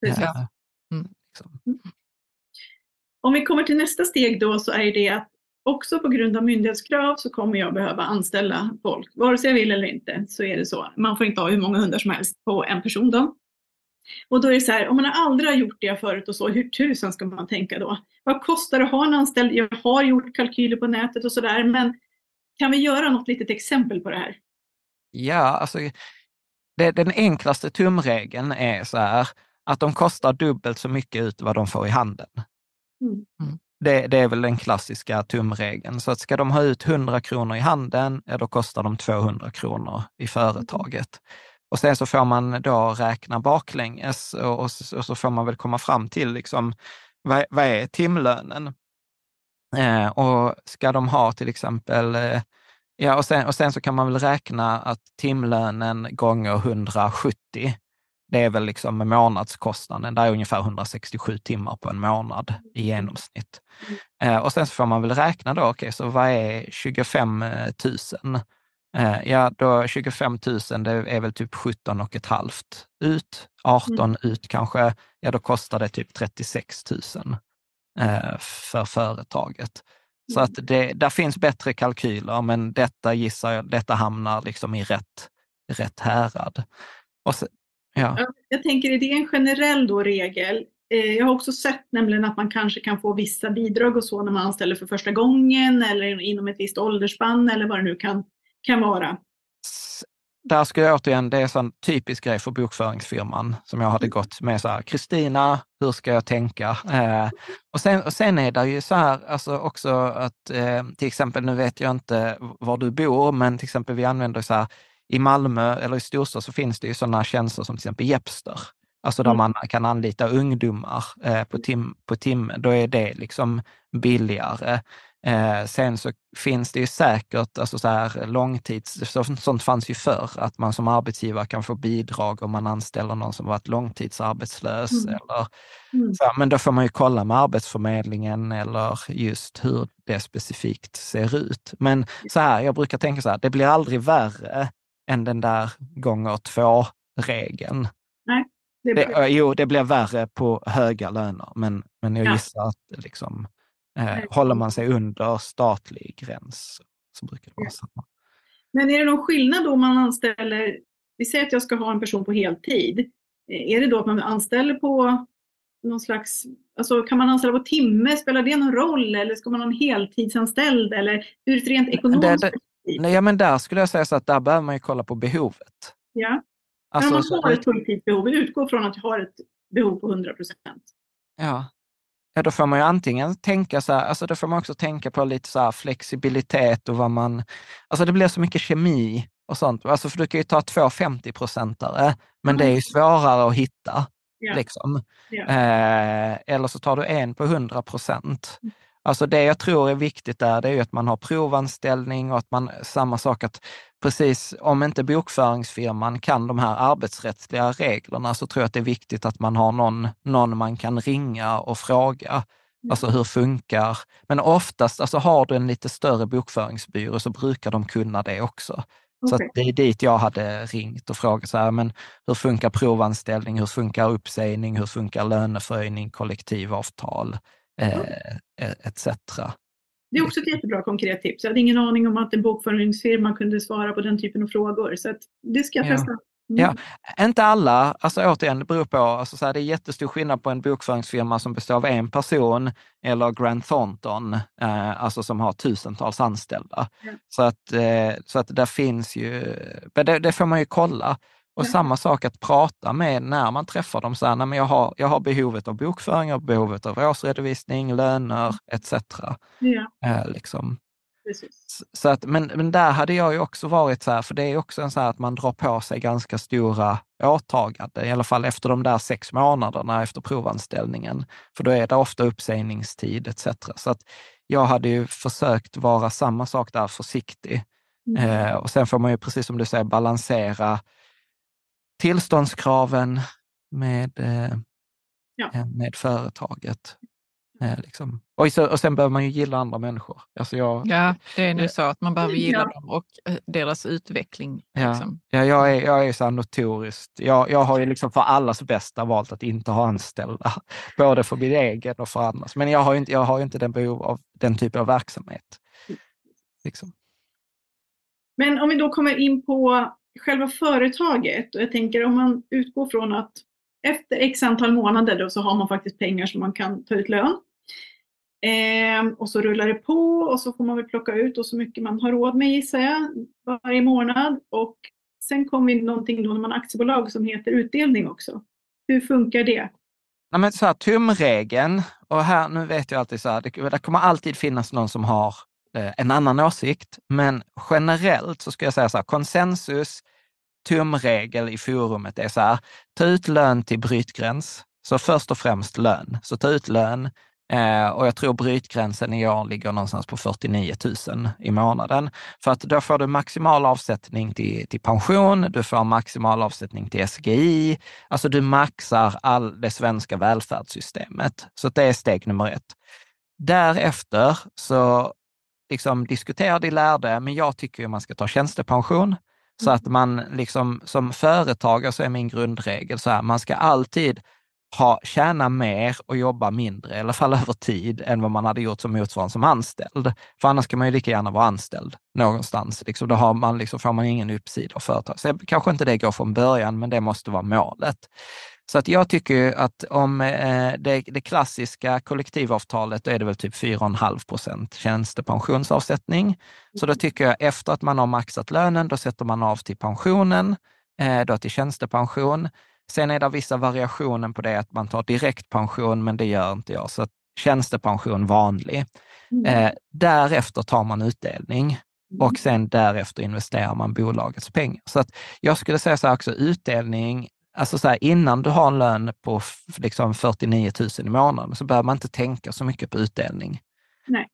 Ja. Mm, liksom. Om vi kommer till nästa steg då så är det att också på grund av myndighetskrav så kommer jag behöva anställa folk. Vare sig jag vill eller inte så är det så. Man får inte ha hur många hundar som helst på en person då. Och då är det så här, om man aldrig har gjort det förut och så, hur tusan ska man tänka då? Vad kostar det att ha en anställd? Jag har gjort kalkyler på nätet och sådär, men kan vi göra något litet exempel på det här? Ja, alltså det, den enklaste tumregeln är så här att de kostar dubbelt så mycket ut vad de får i handen. Mm. mm. Det, det, är väl den klassiska tumregeln. Så att ska de ha ut 100 kronor i handen, ja, då kostar de 200 kronor i företaget. Och sen så får man då räkna baklänges och, och, så, och så får man väl komma fram till liksom, vad, vad är timlönen? Eh, och ska de ha till exempel, eh, ja och sen, och sen så kan man väl räkna att timlönen gånger 170, det är väl liksom månadskostnaden, det är ungefär 167 timmar på en månad i genomsnitt. Eh, och sen så får man väl räkna då, okej, okay, så vad är 25 000? Eh, ja, då 25 000, det är väl typ 17 och ett halvt ut, 18 mm. ut kanske, ja då kostar det typ 36 000 eh, för företaget. Så att mm. det, där finns bättre kalkyler, men detta gissar jag, detta hamnar liksom i rätt, rätt härad. Och ja. Jag tänker, är det en generell då regel? Eh, jag har också sett nämligen att man kanske kan få vissa bidrag och så när man anställer för första gången eller inom ett visst åldersspann eller vad det nu kan kan vara. Där skulle jag återigen, det är en typisk grej för bokföringsfirman som jag hade gått med så här, Kristina, hur ska jag tänka? Eh, och, sen, och sen är det ju så här alltså också att eh, till exempel, nu vet jag inte var du bor, men till exempel vi använder så här, i Malmö eller i storstad så finns det ju sådana tjänster som till exempel Jepster. Alltså där mm. man kan anlita ungdomar eh, på, tim, på timme. Då är det liksom billigare. Eh, sen så finns det ju säkert alltså så här långtids... Sånt fanns ju förr, att man som arbetsgivare kan få bidrag om man anställer någon som varit långtidsarbetslös. Mm. Eller, mm. Så, men då får man ju kolla med Arbetsförmedlingen eller just hur det specifikt ser ut. Men så här, jag brukar tänka så här, det blir aldrig värre än den där gånger två-regeln. Nej. Det, blir... det, jo, det blir värre på höga löner, men, men jag gissar att liksom, Eh, håller man sig under statlig gräns så brukar det vara samma. Men är det någon skillnad då om man anställer, vi säger att jag ska ha en person på heltid. Eh, är det då att man anställer på någon slags, alltså kan man anställa på timme, spelar det någon roll eller ska man ha en heltidsanställd eller ur ett rent ekonomiskt det, det, Nej, ja, men där skulle jag säga så att där behöver man ju kolla på behovet. Ja, alltså, om man har ett fulltidsbehov, utgår från att jag har ett behov på 100 procent. Ja, ja, då får man ju antingen tänka så här, alltså då får man också tänka på lite så flexibilitet och vad man, alltså det blir så mycket kemi och sånt. Alltså för du kan ju ta två 50-procentare, men mm. det är ju svårare att hitta. Yeah. Liksom. Yeah. Eh, eller så tar du en på 100 procent. Mm. Alltså det jag tror är viktigt där, det är ju att man har provanställning och att man, samma sak att precis, om inte bokföringsfirman kan de här arbetsrättsliga reglerna så tror jag att det är viktigt att man har någon, någon man kan ringa och fråga. Alltså hur funkar... Men oftast, alltså har du en lite större bokföringsbyrå så brukar de kunna det också. Så det är dit jag hade ringt och frågat så här, men hur funkar provanställning, hur funkar uppsägning, hur funkar löneförhöjning, kollektivavtal eh, etc. Det är också ett jättebra konkret tips. Jag hade ingen aning om att en bokföringsfirma kunde svara på den typen av frågor. Så det ska jag Ja. testa. Mm. Ja, inte alla. Alltså återigen, det beror på. Alltså så här, det är jättestor skillnad på en bokföringsfirma som består av en person eller Grant Thornton, eh, alltså som har tusentals anställda. Ja. Så att, eh, så att där finns ju, men det, det får man ju kolla. Och Ja. samma sak att prata med när man träffar dem. Så här, men jag, har, jag har behovet av bokföring, jag har behovet av årsredovisning, löner etc. Ja, Eh, liksom. precis. Så att, men, men där hade jag ju också varit så här, för det är också en så här att man drar på sig ganska stora åtaganden, i alla fall efter de där sex månaderna efter provanställningen. För då är det ofta uppsägningstid etc. Så att jag hade ju försökt vara samma sak där, försiktig. Mm. Eh, och sen får man ju, precis som du säger, balansera tillståndskraven med, eh, Ja. eh, med företaget. Eh, liksom. och, så, och sen behöver man ju gilla andra människor. Alltså jag, Ja, det är nu så att man behöver gilla Ja. dem och deras utveckling. Ja. Liksom. Ja, jag är, jag är så här notoriskt. Jag, jag har ju liksom för allas bästa valt att inte ha anställda, både för min egen och för andras. Men jag har ju inte, jag har ju inte den behov av den typen av verksamhet. Liksom. Men om vi då kommer in på själva företaget och jag tänker om man utgår från att efter x antal månader då så har man faktiskt pengar som man kan ta ut lön. Eh, och så rullar det på och så får man väl plocka ut och så mycket man har råd med gissar jag varje månad. Och sen kommer någonting då när man har aktiebolag som heter utdelning också. Hur funkar det? Nej, men så här, tumregeln, och här, nu vet jag alltid så här, det, det kommer alltid finnas någon som har Eh, en annan åsikt, men generellt så ska jag säga så här, konsensus, tumregel i forumet är så här, ta ut lön till brytgräns. Så först och främst lön. Så ta ut lön. Eh, och jag tror brytgränsen i år ligger någonstans på 49 000 i månaden. För att då får du maximal avsättning till, till pension, du får maximal avsättning till SGI, alltså du maxar all det svenska välfärdssystemet. Så det är steg nummer ett. Därefter så liksom diskuterar de lärde, men jag tycker ju man ska ta tjänstepension. Så att man liksom som företagare så är min grundregel så här, man ska alltid ha, tjäna mer och jobba mindre, i alla fall över tid, än vad man hade gjort som motsvarande som anställd. För annars kan man ju lika gärna vara anställd någonstans. Liksom, då har man, liksom, får man ingen uppsida av företag. Så kanske inte det går från början, men det måste vara målet. Så att jag tycker att om eh, det, det klassiska kollektivavtalet, då är det väl typ 4,5 procent tjänstepensionsavsättning. Så då tycker jag efter att man har maxat lönen, då sätter man av till pensionen, eh, då till tjänstepension. Sen är det vissa variationer på det, att man tar direktpension, men det gör inte jag. Så att tjänstepension vanlig. Eh, därefter tar man utdelning och sen därefter investerar man bolagets pengar. Så att jag skulle säga så här också, utdelning, alltså så här, innan du har en lön på liksom 49 000 i månaden så behöver man inte tänka så mycket på utdelning.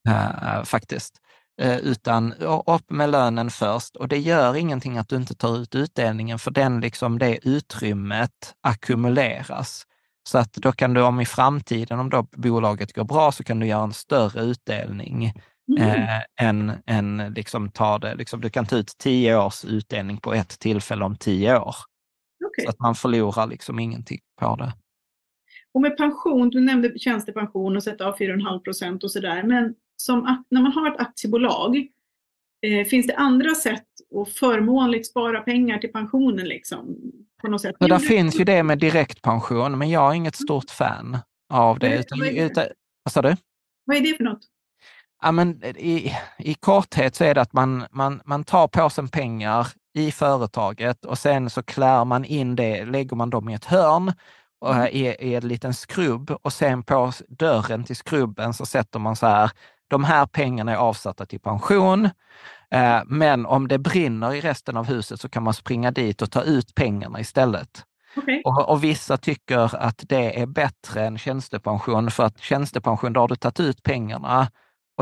Eh, faktiskt. Eh, utan upp med lönen först och det gör ingenting att du inte tar ut utdelningen för den, liksom, det utrymmet ackumuleras. Så att då kan du om i framtiden, om då bolaget går bra, så kan du göra en större utdelning Mm. eh, än, än liksom ta det, liksom, du kan ta ut tio års utdelning på ett tillfälle om tio år. Okej. Så att man förlorar liksom ingenting på det. Och med pension, du nämnde tjänstepension och sätta av 4,5 procent och sådär. Men som, när man har ett aktiebolag, eh, finns det andra sätt att förmånligt spara pengar till pensionen? Liksom, på något sätt? Så där finns ju det med direktpension, men jag är inget stort fan av det. Utan, vad är det? vad sa du? Vad är det för något? Ja, men i, I korthet så är det att man, man, man tar påsen pengar i företaget och sen så klär man in det, lägger man dem i ett hörn och, Mm. i, i en liten skrubb och sen på dörren till skrubben så sätter man så här, de här pengarna är avsatta till pension. Eh, men om det brinner i resten av huset så kan man springa dit och ta ut pengarna istället. Okej. Och, och vissa tycker att det är bättre än tjänstepension, för att tjänstepension, då har du tagit ut pengarna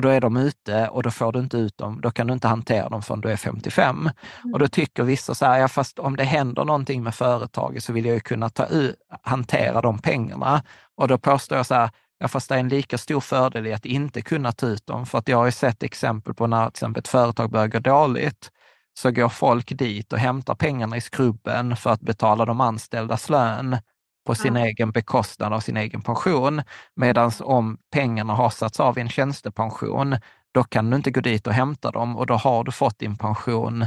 och då är de ute och då får du inte ut dem, då kan du inte hantera dem förrän du är 55. Mm. Och då tycker vissa så här, ja fast om det händer någonting med företaget så vill jag ju kunna ta ut, hantera de pengarna. Och då påstår jag så här, ja fast det är en lika stor fördel i att inte kunna ta ut dem. För att jag har ju sett exempel på när till exempel ett företag börjar gå dåligt, så går folk dit och hämtar pengarna i skrubben för att betala de anställdas lön på sin ja. egen bekostnad av sin egen pension. Medan om pengarna har satts av i en tjänstepension, då kan du inte gå dit och hämta dem och då har du fått din pension.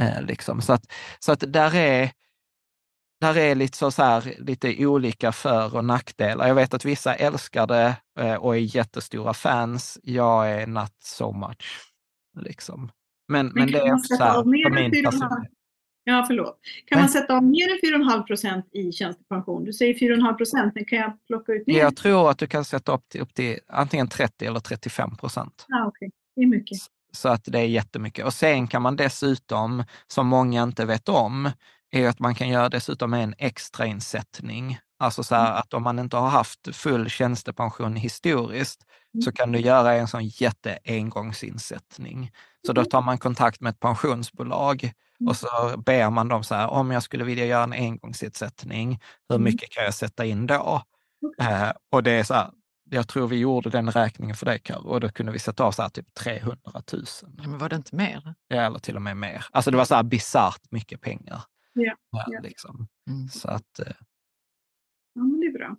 Eh, liksom. Så att, så att där är, där är lite, så, så här, lite olika för och nackdelar. Jag vet att vissa älskar det eh, och är jättestora fans. Jag är not so much. Liksom. Men, men, men det är så här, för min personlighet. Ja, förlåt. Kan man sätta av mer än 4,5 procent i tjänstepension? Du säger 4,5 procent, men kan jag plocka ut mer? Jag tror att du kan sätta upp till, upp till antingen 30 eller 35 procent. Ah, okay. Det är mycket. Så att det är jättemycket. Och sen kan man dessutom, som många inte vet om, är att man kan göra dessutom en extrainsättning. Alltså så här, mm. att om man inte har haft full tjänstepension historiskt, mm. så kan du göra en sån jätte engångsinsättning. Så då mm. tar man kontakt med ett pensionsbolag och så ber man dem så här, om jag skulle vilja göra en engångsinsättning, hur mm. mycket kan jag sätta in då? Eh, och det är så här, jag tror vi gjorde den räkningen för dig Karo, och då kunde vi sätta av så här typ 300 000. Ja, men var det inte mer? Ja, eller till och med mer. Alltså det var så här bisarrt mycket pengar. Ja. ja. Liksom. Mm. Så att, eh... Ja, men det är bra.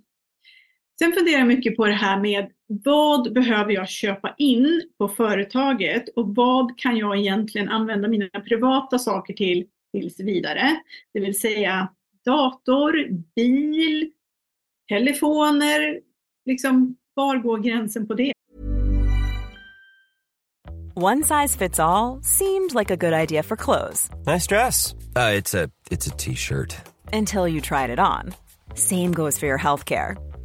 Sen funderar jag mycket på det här med vad behöver jag köpa in på företaget och vad kan jag egentligen använda mina privata saker till tills vidare? Det vill säga dator, bil, telefoner. Liksom, var går gränsen på det? One size fits all, seemed like a good idea for clothes. Nice dress. Uh, it's a T-shirt. Until you tried it on. Same goes for your healthcare.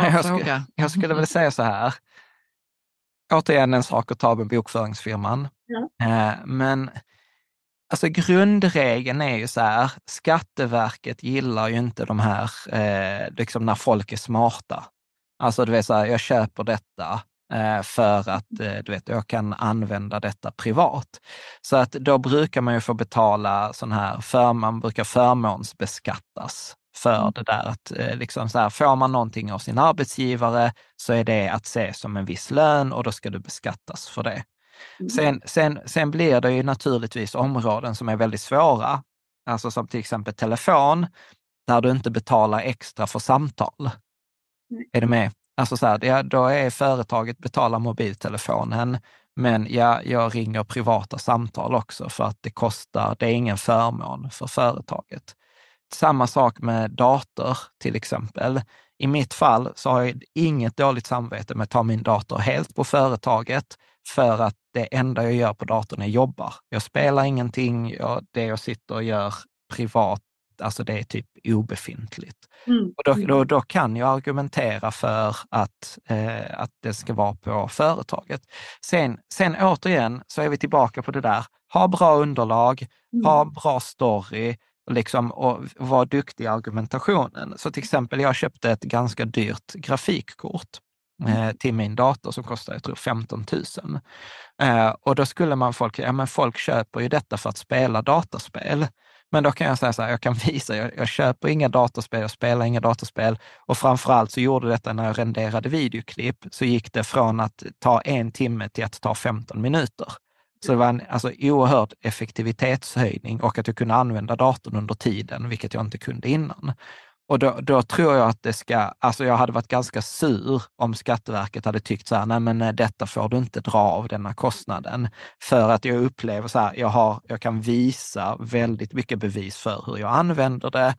Jag, sk jag skulle väl säga så här. Återigen en sak att ta med bokföringsfirman. Ja. Eh, men alltså grundregeln är ju så här, Skatteverket gillar ju inte de här, eh, liksom när folk är smarta. Alltså du vet så här, jag köper detta eh, för att eh, du vet, jag kan använda detta privat. Så att då brukar man ju få betala sån här, för, man brukar förmånsbeskattas för det där att eh, liksom så här, får man någonting av sin arbetsgivare så är det att se som en viss lön och då ska du beskattas för det. Mm. Sen, sen, sen blir det ju naturligtvis områden som är väldigt svåra, alltså som till exempel telefon, där du inte betalar extra för samtal. Är du med? Alltså så här, ja, då är företaget betalar mobiltelefonen, men ja, jag ringer privata samtal också för att det kostar, det är ingen förmån för företaget. Samma sak med dator till exempel. I mitt fall så har jag inget dåligt samvete med att ta min dator helt på företaget för att det enda jag gör på datorn är jobbar. Jag spelar ingenting, jag, det jag sitter och gör privat, alltså det är typ obefintligt. Mm. Och då, då, då, kan jag argumentera för att, eh, att det ska vara på företaget. Sen, sen återigen så är vi tillbaka på det där, ha bra underlag, mm. ha bra story, liksom, och vara duktig i argumentationen. Så till exempel, jag köpte ett ganska dyrt grafikkort eh, till min dator som kostar, jag tror 15 000. Eh, och då skulle man folk, ja men folk köper ju detta för att spela dataspel. Men då kan jag säga så här, jag kan visa, jag, jag köper inga datorspel, jag spelar inga datorspel och framförallt så gjorde detta när jag renderade videoklipp, så gick det från att ta en timme till att ta 15 minuter. Så det var en alltså, oerhörd effektivitetshöjning och att jag kunde använda datorn under tiden, vilket jag inte kunde innan. Och då, då, tror jag att det ska, alltså jag hade varit ganska sur om Skatteverket hade tyckt så här, nej men eh, detta får du inte dra av denna kostnaden. För att jag upplever så här, jag, har, jag kan visa väldigt mycket bevis för hur jag använder det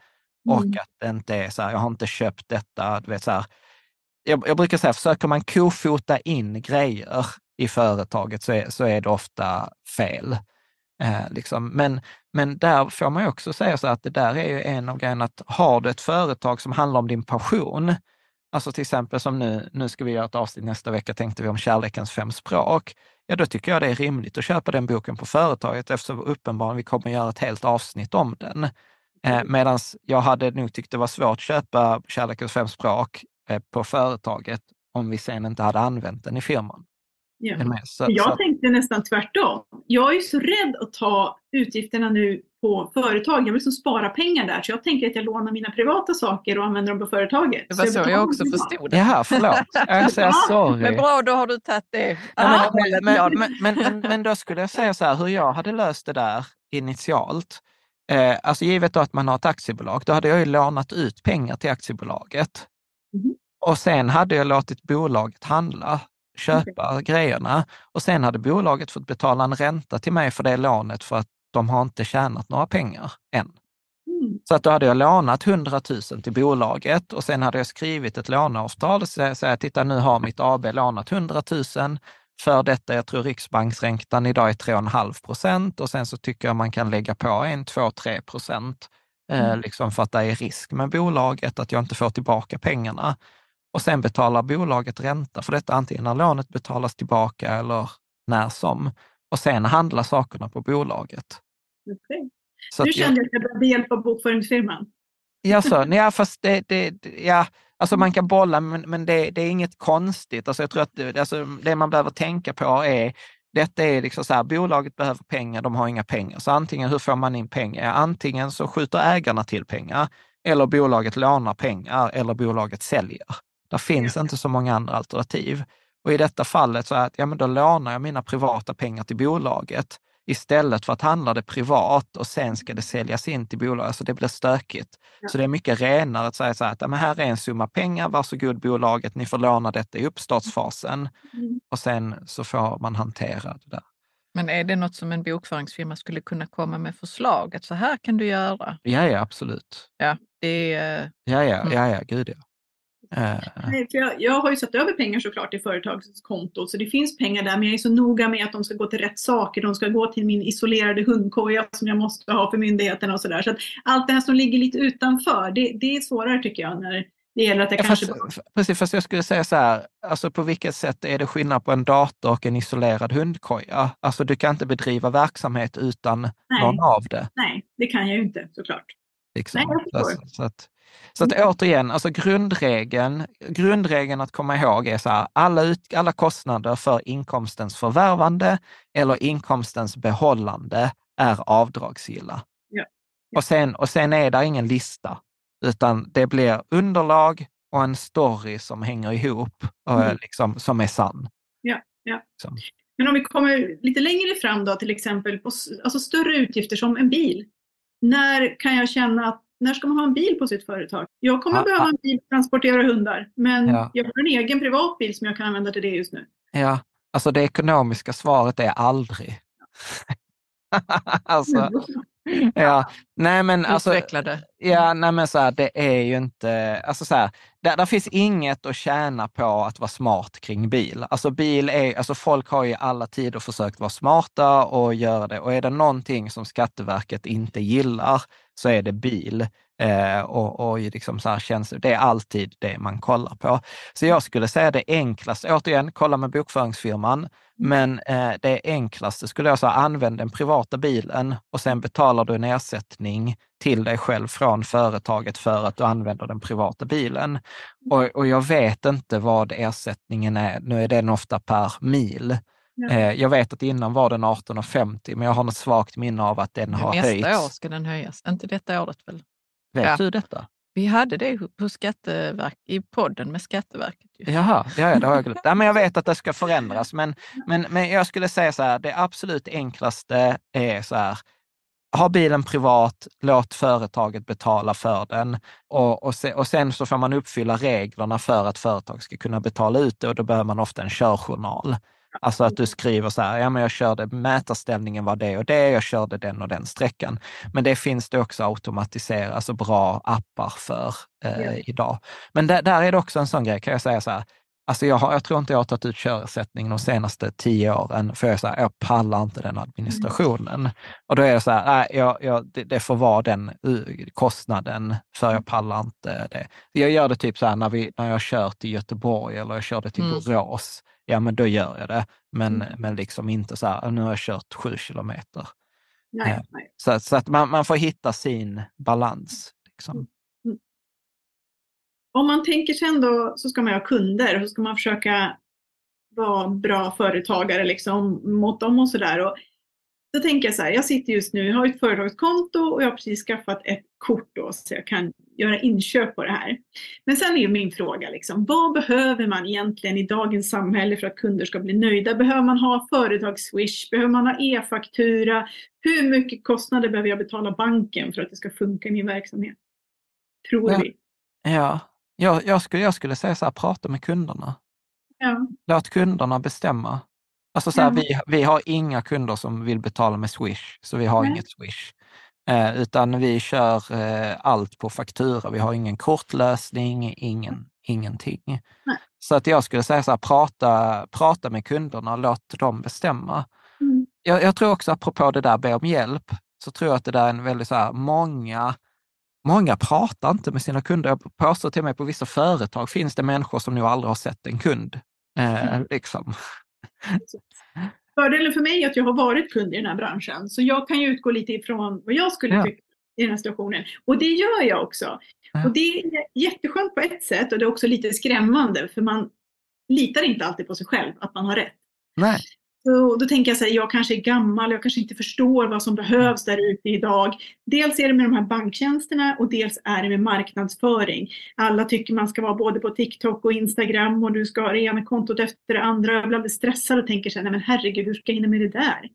och mm. att det inte är så här, jag har inte köpt detta, du vet så här. Jag, jag brukar säga, försöker man kofota in grejer i företaget så är, så är det ofta fel. Eh, liksom. men, men där får man också säga så att det där är ju en av grejerna, att har du ett företag som handlar om din passion, alltså till exempel som nu, nu ska vi göra ett avsnitt nästa vecka, tänkte vi om kärlekens fem språk, ja då tycker jag det är rimligt att köpa den boken på företaget eftersom uppenbarligen vi kommer göra ett helt avsnitt om den. Eh, Medan jag hade nog tyckt det var svårt att köpa Kärlekens fem språk eh, på företaget om vi sen inte hade använt den i firman. Ja. Så, jag så. tänkte nästan tvärtom. Jag är så rädd att ta utgifterna nu på företag. Jag vill liksom spara pengar där, så jag tänker att jag lånar mina privata saker och använder dem på företaget. Det var så, så jag, jag också förstod det. Jaha, förlåt. Jag säger sorry. Men bra, då har du tagit det. Ja, men, men, men, men, men, då skulle jag säga så här, hur jag hade löst det där initialt. Eh, alltså givet då att man har ett aktiebolag, då hade jag ju lånat ut pengar till aktiebolaget. Mm. Och sen hade jag låtit bolaget handla köpa okay. grejerna. Och sen hade bolaget fått betala en ränta till mig för det lånet för att de har inte tjänat några pengar än. Mm. Så att då hade jag lånat 100 000 till bolaget och sen hade jag skrivit ett låneavtal och säga, titta nu har mitt AB lånat 100 000 för detta. Jag tror riksbanksräntan idag är 3,5 procent och sen så tycker jag man kan lägga på 1, 2, 3 procent eh, mm. liksom för att det är risk med bolaget, att jag inte får tillbaka pengarna och sen betalar bolaget ränta för detta, antingen när lånet betalas tillbaka eller när som. Och sen handlar sakerna på bolaget. Okay. Så nu kände jag att jag behövde hjälp av bokföringsfirman. Ja, så, ja fast det, det, ja, alltså man kan bolla, men, men det, det, är inget konstigt. Alltså jag tror att det, alltså det man behöver tänka på är, detta är liksom så här, bolaget behöver pengar, de har inga pengar. Så antingen, hur får man in pengar? Antingen så skjuter ägarna till pengar, eller bolaget lånar pengar, eller bolaget säljer. Det finns inte så många andra alternativ. Och i detta fallet så är att ja, men då lånar jag mina privata pengar till bolaget istället för att handla det privat och sen ska det säljas in till bolaget. Alltså det blir stökigt. Ja. Så det är mycket renare att säga så här att ja, men här är en summa pengar, varsågod bolaget, ni får låna detta i uppstartsfasen mm. och sen så får man hantera det där. Men är det något som en bokföringsfirma skulle kunna komma med förslag? Att så här kan du göra? Ja, ja absolut. Ja, det är... Ja, ja, ja, ja, gud ja. Uh. Nej, för jag, jag, har ju satt över pengar såklart i företagskontot så det finns pengar där men jag är så noga med att de ska gå till rätt saker. De ska gå till min isolerade hundkoja som jag måste ha för myndigheterna och sådär. Så, allt det här som ligger lite utanför, det, det är svårare tycker jag när det gäller att jag ja, kanske... Fast, precis, fast jag skulle säga så här, alltså på vilket sätt är det skillnad på en dator och en isolerad hundkoja? Alltså du kan inte bedriva verksamhet utan Nej. någon av det. Nej, det kan jag ju inte såklart. Liksom. Nej, alltså, så att, så att återigen, alltså grundregeln, grundregeln att komma ihåg är så här, alla, ut, alla kostnader för inkomstens förvärvande eller inkomstens behållande är avdragsgilla. Ja. Och, sen, och sen är det ingen lista, utan det blir underlag och en story som hänger ihop, och, mm. liksom, som är sann. Ja, ja. Liksom. Men om vi kommer lite längre fram då, till exempel på alltså större utgifter som en bil. När kan jag känna att när ska man ha en bil på sitt företag? Jag kommer ja, behöva en bil för att transportera hundar, men ja. jag har en egen privat bil som jag kan använda till det just nu. Ja, alltså det ekonomiska svaret är aldrig. alltså, ja, nej men alltså, ja, nej men så här, det är ju inte, alltså så här, där, där finns inget att tjäna på att vara smart kring bil. Alltså bil är, alltså folk har i alla tider försökt vara smarta och göra det. Och är det någonting som Skatteverket inte gillar så är det bil. Eh, och och liksom så här tjänster, det är alltid det man kollar på. Så jag skulle säga det enklaste, återigen, kolla med bokföringsfirman, mm. men eh, det enklaste skulle jag säga, använd den privata bilen och sen betalar du en ersättning till dig själv från företaget för att du använder den privata bilen. Och, och jag vet inte vad ersättningen är, nu är den ofta per mil. Ja. Eh, jag vet att innan var den 18,50 men jag har något svagt minne av att den har Nästa höjts. Nästa år ska den höjas, inte detta året väl? Vet ja. du detta? Vi hade det på Skatteverk, i podden med Skatteverket. Jaha, ja, det har jag glömt. Ja, men jag vet att det ska förändras, men, men, men jag skulle säga så här, det absolut enklaste är så här, ha bilen privat, låt företaget betala för den och, och, se, och sen så får man uppfylla reglerna för att företag ska kunna betala ut det och då behöver man ofta en körjournal. Alltså att du skriver så här, ja men jag körde, mätarställningen var det och det, jag körde den och den sträckan. Men det finns det också automatiserat, alltså bra appar för eh, ja. idag. Men där, där, är det också en sån grej, kan jag säga så här, Alltså jag, har, jag tror inte jag har tagit ut körersättning de senaste tio åren, för jag, så här, jag pallar inte den administrationen. Mm. Och då är det så här, nej, jag, jag, det, det, får vara den kostnaden, för jag pallar inte det. Jag gör det typ så här när, vi, när jag kör till Göteborg eller jag kör det till mm. Borås ja men då gör jag det. Men, mm. men liksom inte så här, nu har jag kört sju kilometer. Nej, eh, nej. Så, så, att man, man får hitta sin balans. Liksom. Mm. mm. Om man tänker sig ändå så ska man ha kunder och så ska man försöka vara bra företagare liksom, mot dem och sådär. Då tänker jag så här, jag sitter just nu, jag har ett företagskonto och jag har precis skaffat ett kort då så jag kan göra inköp på det här. Men sen är ju min fråga, liksom, vad behöver man egentligen i dagens samhälle för att kunder ska bli nöjda? Behöver man ha företagsswish? Behöver man ha e-faktura? Hur mycket kostnader behöver jag betala banken för att det ska funka i min verksamhet? Tror ja. vi. Ja, jag, jag, skulle, jag skulle säga så här, prata med kunderna. Ja. Låt kunderna bestämma. Alltså så här, ja. vi, vi har inga kunder som vill betala med Swish, så vi har Nej. inget Swish. Eh, utan vi kör eh, allt på faktura. Vi har ingen kortlösning, ingen, ingenting. Nej. Så att jag skulle säga så här, prata, prata med kunderna, låt dem bestämma. Mm. Jag, jag, tror också, apropå det där be om hjälp, så tror jag att det där är en väldigt så här, många Många pratar inte med sina kunder. Jag påstår till och med på vissa företag finns det människor som nog aldrig har sett en kund. Eh, mm. liksom. Fördelen för mig är att jag har varit kund i den här branschen, så jag kan ju utgå lite ifrån vad jag skulle ja. tycka i den här situationen. Och det gör jag också. Ja. Och det är jätteskönt på ett sätt och det är också lite skrämmande, för man litar inte alltid på sig själv att man har rätt. Nej. Så då tänker jag så här, jag kanske är gammal, jag kanske inte förstår vad som behövs där ute idag. Dels är det med de här banktjänsterna och dels är det med marknadsföring. Alla tycker man ska vara både på TikTok och Instagram och du ska ha det ena kontot efter det andra. Jag blir alldeles stressad och tänker så här, nej men herregud, hur ska jag hinna med det där?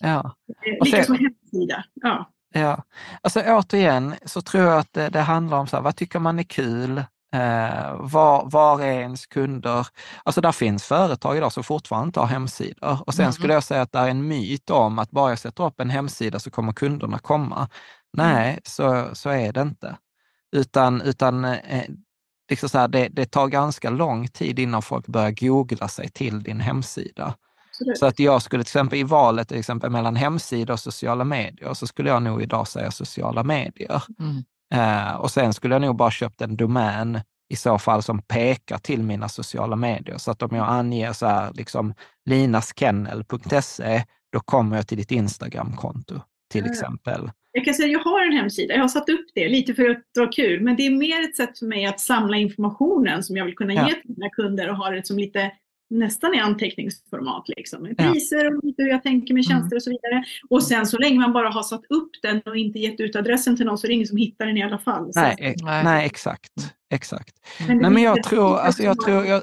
Ja. Eh, lika som hemsida. Ja. Ja, alltså återigen så tror jag att det, det handlar om så här, vad tycker man är kul? Eh, var, var är ens kunder? Alltså där finns företag idag som fortfarande inte har hemsidor. Och sen mm. skulle jag säga att det är en myt om att bara jag sätter upp en hemsida så kommer kunderna komma. Nej, mm. så, så är det inte. Utan, utan eh, liksom så här, det, det, tar ganska lång tid innan folk börjar googla sig till din hemsida. Absolut. Så att jag skulle till exempel i valet till exempel mellan hemsida och sociala medier, så skulle jag nog idag säga sociala medier. Mm. Eh, och sen skulle jag nog bara köpt en domän i så fall som pekar till mina sociala medier. Så att om jag anger så här, liksom linaskennel.se, då kommer jag till ditt Instagramkonto till ja. exempel. Jag kan säga jag har en hemsida, jag har satt upp det lite för att det var kul, men det är mer ett sätt för mig att samla informationen som jag vill kunna ja. ge till mina kunder och ha det som lite nästan i anteckningsformat. Liksom. Med priser och hur jag tänker med tjänster och så vidare. Och sen så länge man bara har satt upp den och inte gett ut adressen till någon så är det ingen som hittar den i alla fall. Nej, e nej exakt. exakt. Men, nej, men jag tror, alltså, jag tror, jag,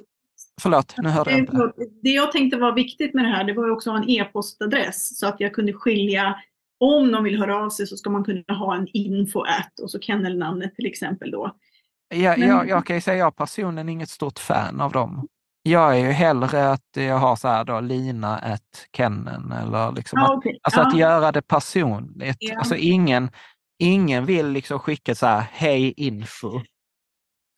Förlåt, nu hörde jag inte. Det jag tänkte var viktigt med det här, det var också att ha en e-postadress så att jag kunde skilja om någon vill höra av sig så ska man kunna ha en info at och så kennelnamnet till exempel då. Ja, Men... jag, jag kan ju säga att jag personligen är inget stort fan av dem. Jag är ju hellre att jag har så här då, Lina ett Kennen eller liksom ah, okay. att, alltså ja. att göra det personligt. Ja. Alltså ingen, ingen vill liksom skicka så här, hej info.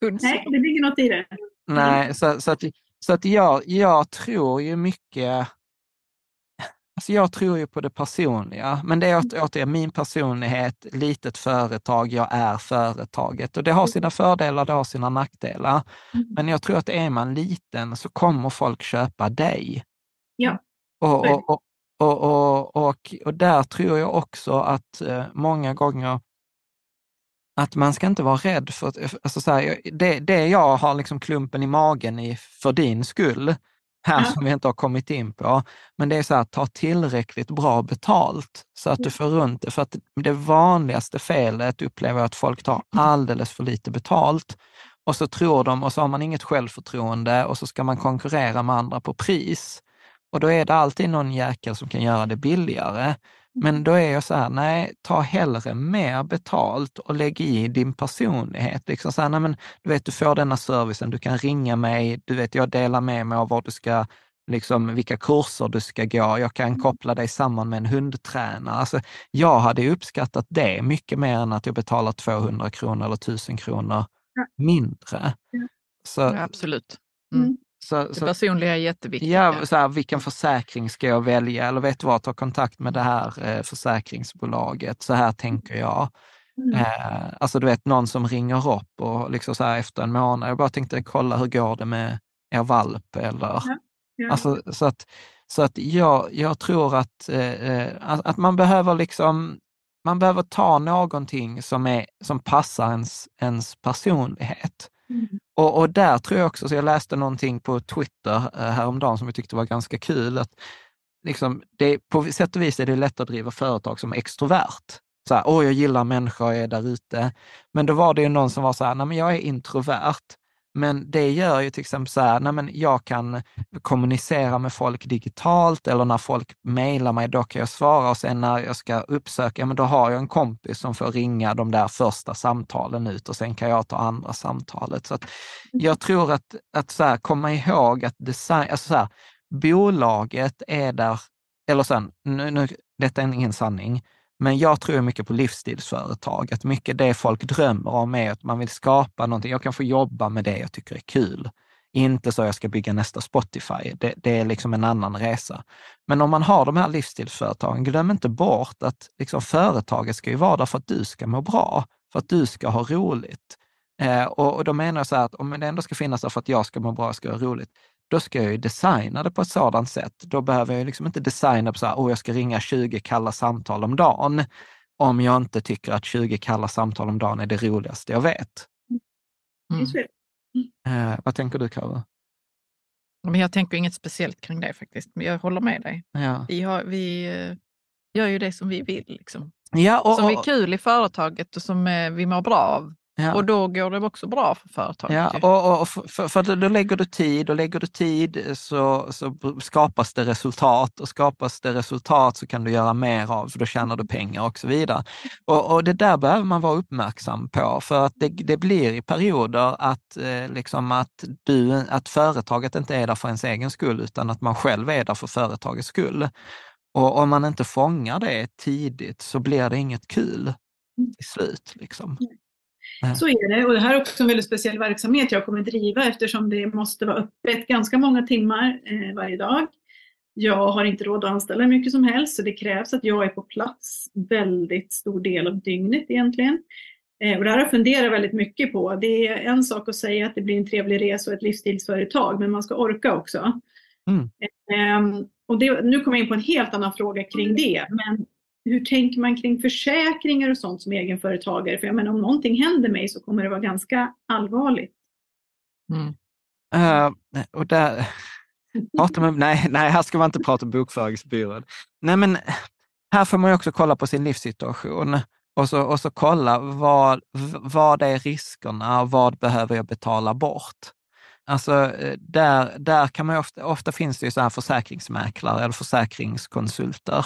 Nej, det ligger något i det. Nej, så, så att, så att jag, jag tror ju mycket Alltså jag tror ju på det personliga, men det är åter, återigen min personlighet, litet företag, jag är företaget och det har sina fördelar, det har sina nackdelar. Men jag tror att är man liten så kommer folk köpa dig. Ja. Och, och, och, och, och, där tror jag också att eh, många gånger att man ska inte vara rädd för, alltså så det, det jag har liksom klumpen i magen i för din skull, här som vi inte har kommit in på, men det är så här, ta tillräckligt bra betalt så att du får runt det. För att det vanligaste felet upplever jag att folk tar alldeles för lite betalt och så tror de, och så har man inget självförtroende och så ska man konkurrera med andra på pris. Och då är det alltid någon jäkel som kan göra det billigare. Men då är jag så här, nej, ta hellre mer betalt och lägg i din personlighet. Liksom så här, nej, men, du vet, du får denna servicen, du kan ringa mig, du vet, jag delar med mig av vad du ska, liksom, vilka kurser du ska gå, jag kan koppla dig samman med en hundtränare. Alltså, jag hade uppskattat det mycket mer än att jag betalar 200 kronor eller 1000 kronor mindre. Så, Ja, absolut. Mm. Så, Det så, personliga är jätteviktigt. Ja, så här, vilken försäkring ska jag välja? Eller vet du vad, ta kontakt med det här eh, försäkringsbolaget. Så här tänker jag. Eh, alltså du vet, någon som ringer upp och liksom så här efter en månad, jag bara tänkte kolla hur går det med er valp? Eller, Ja. alltså, så att, så att jag, jag tror att, eh, eh, att, att man behöver liksom man behöver ta någonting som, är, som passar ens, ens personlighet. Mm. Och, och där tror jag också, så jag läste någonting på Twitter eh, häromdagen som jag tyckte var ganska kul, att liksom, det, på sätt och vis är det lätt att driva företag som extrovert. Så här, åh, jag gillar människor, jag är där ute. Men då var det ju någon som var så här, nej men jag är introvert. Men det gör ju till exempel så här, nej men jag kan kommunicera med folk digitalt eller när folk mejlar mig, då kan jag svara och sen när jag ska uppsöka, ja men då har jag en kompis som får ringa de där första samtalen ut och sen kan jag ta andra samtalet. Så att jag tror att, att så här, komma ihåg att design, alltså så här, bolaget är där, eller sen, nu, nu, detta är ingen sanning, men jag tror mycket på livsstilsföretag, att mycket det folk drömmer om är att man vill skapa någonting. Jag kan få jobba med det jag tycker är kul. Inte så jag ska bygga nästa Spotify. Det, det är liksom en annan resa. Men om man har de här livsstilsföretagen, glöm inte bort att liksom företaget ska ju vara där för att du ska må bra, för att du ska ha roligt. Eh, och, och då menar jag så här att om det ändå ska finnas där för att jag ska må bra, ska ha roligt, då ska jag ju designa det på ett sådant sätt. Då behöver jag liksom inte designa på så här, oh, jag ska ringa 20 kalla samtal om dagen, om jag inte tycker att 20 kalla samtal om dagen är det roligaste jag vet. Mm. Eh, vad tänker du, Karo? Men jag tänker inget speciellt kring det faktiskt. Men jag håller med dig. Ja, Vi, har, vi eh, gör ju det som vi vill. Liksom. ja, och, som är kul i företaget och som eh, vi mår bra av. ja. Och då går det också bra för företaget. Ja, och, och för, för, för då lägger du tid och lägger du tid så, så skapas det resultat och skapas det resultat så kan du göra mer av, för då tjänar du pengar och så vidare. Och, och det där behöver man vara uppmärksam på, för att det, det blir i perioder att, eh, liksom att, du, att företaget inte är där för ens egen skull, utan att man själv är där för företagets skull. Och om man inte fångar det tidigt så blir det inget kul till slut. Liksom. Så är det och det här är också en väldigt speciell verksamhet jag kommer driva eftersom det måste vara öppet ganska många timmar eh, varje dag. Jag har inte råd att anställa hur mycket som helst så det krävs att jag är på plats väldigt stor del av dygnet egentligen. Eh, och det här har jag funderat väldigt mycket på. Det är en sak att säga att det blir en trevlig resa och ett livsstilsföretag men man ska orka också. Mm. Ehm, och det, nu kommer jag in på en helt annan fråga kring det. Men hur tänker man kring försäkringar och sånt som egenföretagare? För jag menar, om någonting händer mig så kommer det vara ganska allvarligt. Mm. Uh, och där, prata med, nej, nej, här ska man inte prata bokföringsbyrån. Nej, men här får man ju också kolla på sin livssituation och så, och så kolla vad, vad är riskerna och vad behöver jag betala bort? Alltså eh, där, där kan man ju ofta, ofta finns det ju så här försäkringsmäklare eller försäkringskonsulter.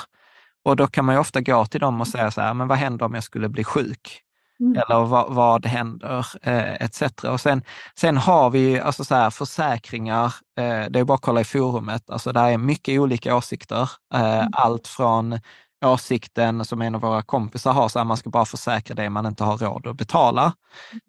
Och då kan man ju ofta gå till dem och säga så här, men vad händer om jag skulle bli sjuk? Mm. Eller vad, vad händer? Eh, etc. Och sen, sen har vi alltså så här, försäkringar, eh, det är bara att kolla i forumet, alltså det är mycket olika åsikter. Eh, Mm. Allt från åsikten som en av våra kompisar har, så här, man ska bara försäkra det man inte har råd att betala,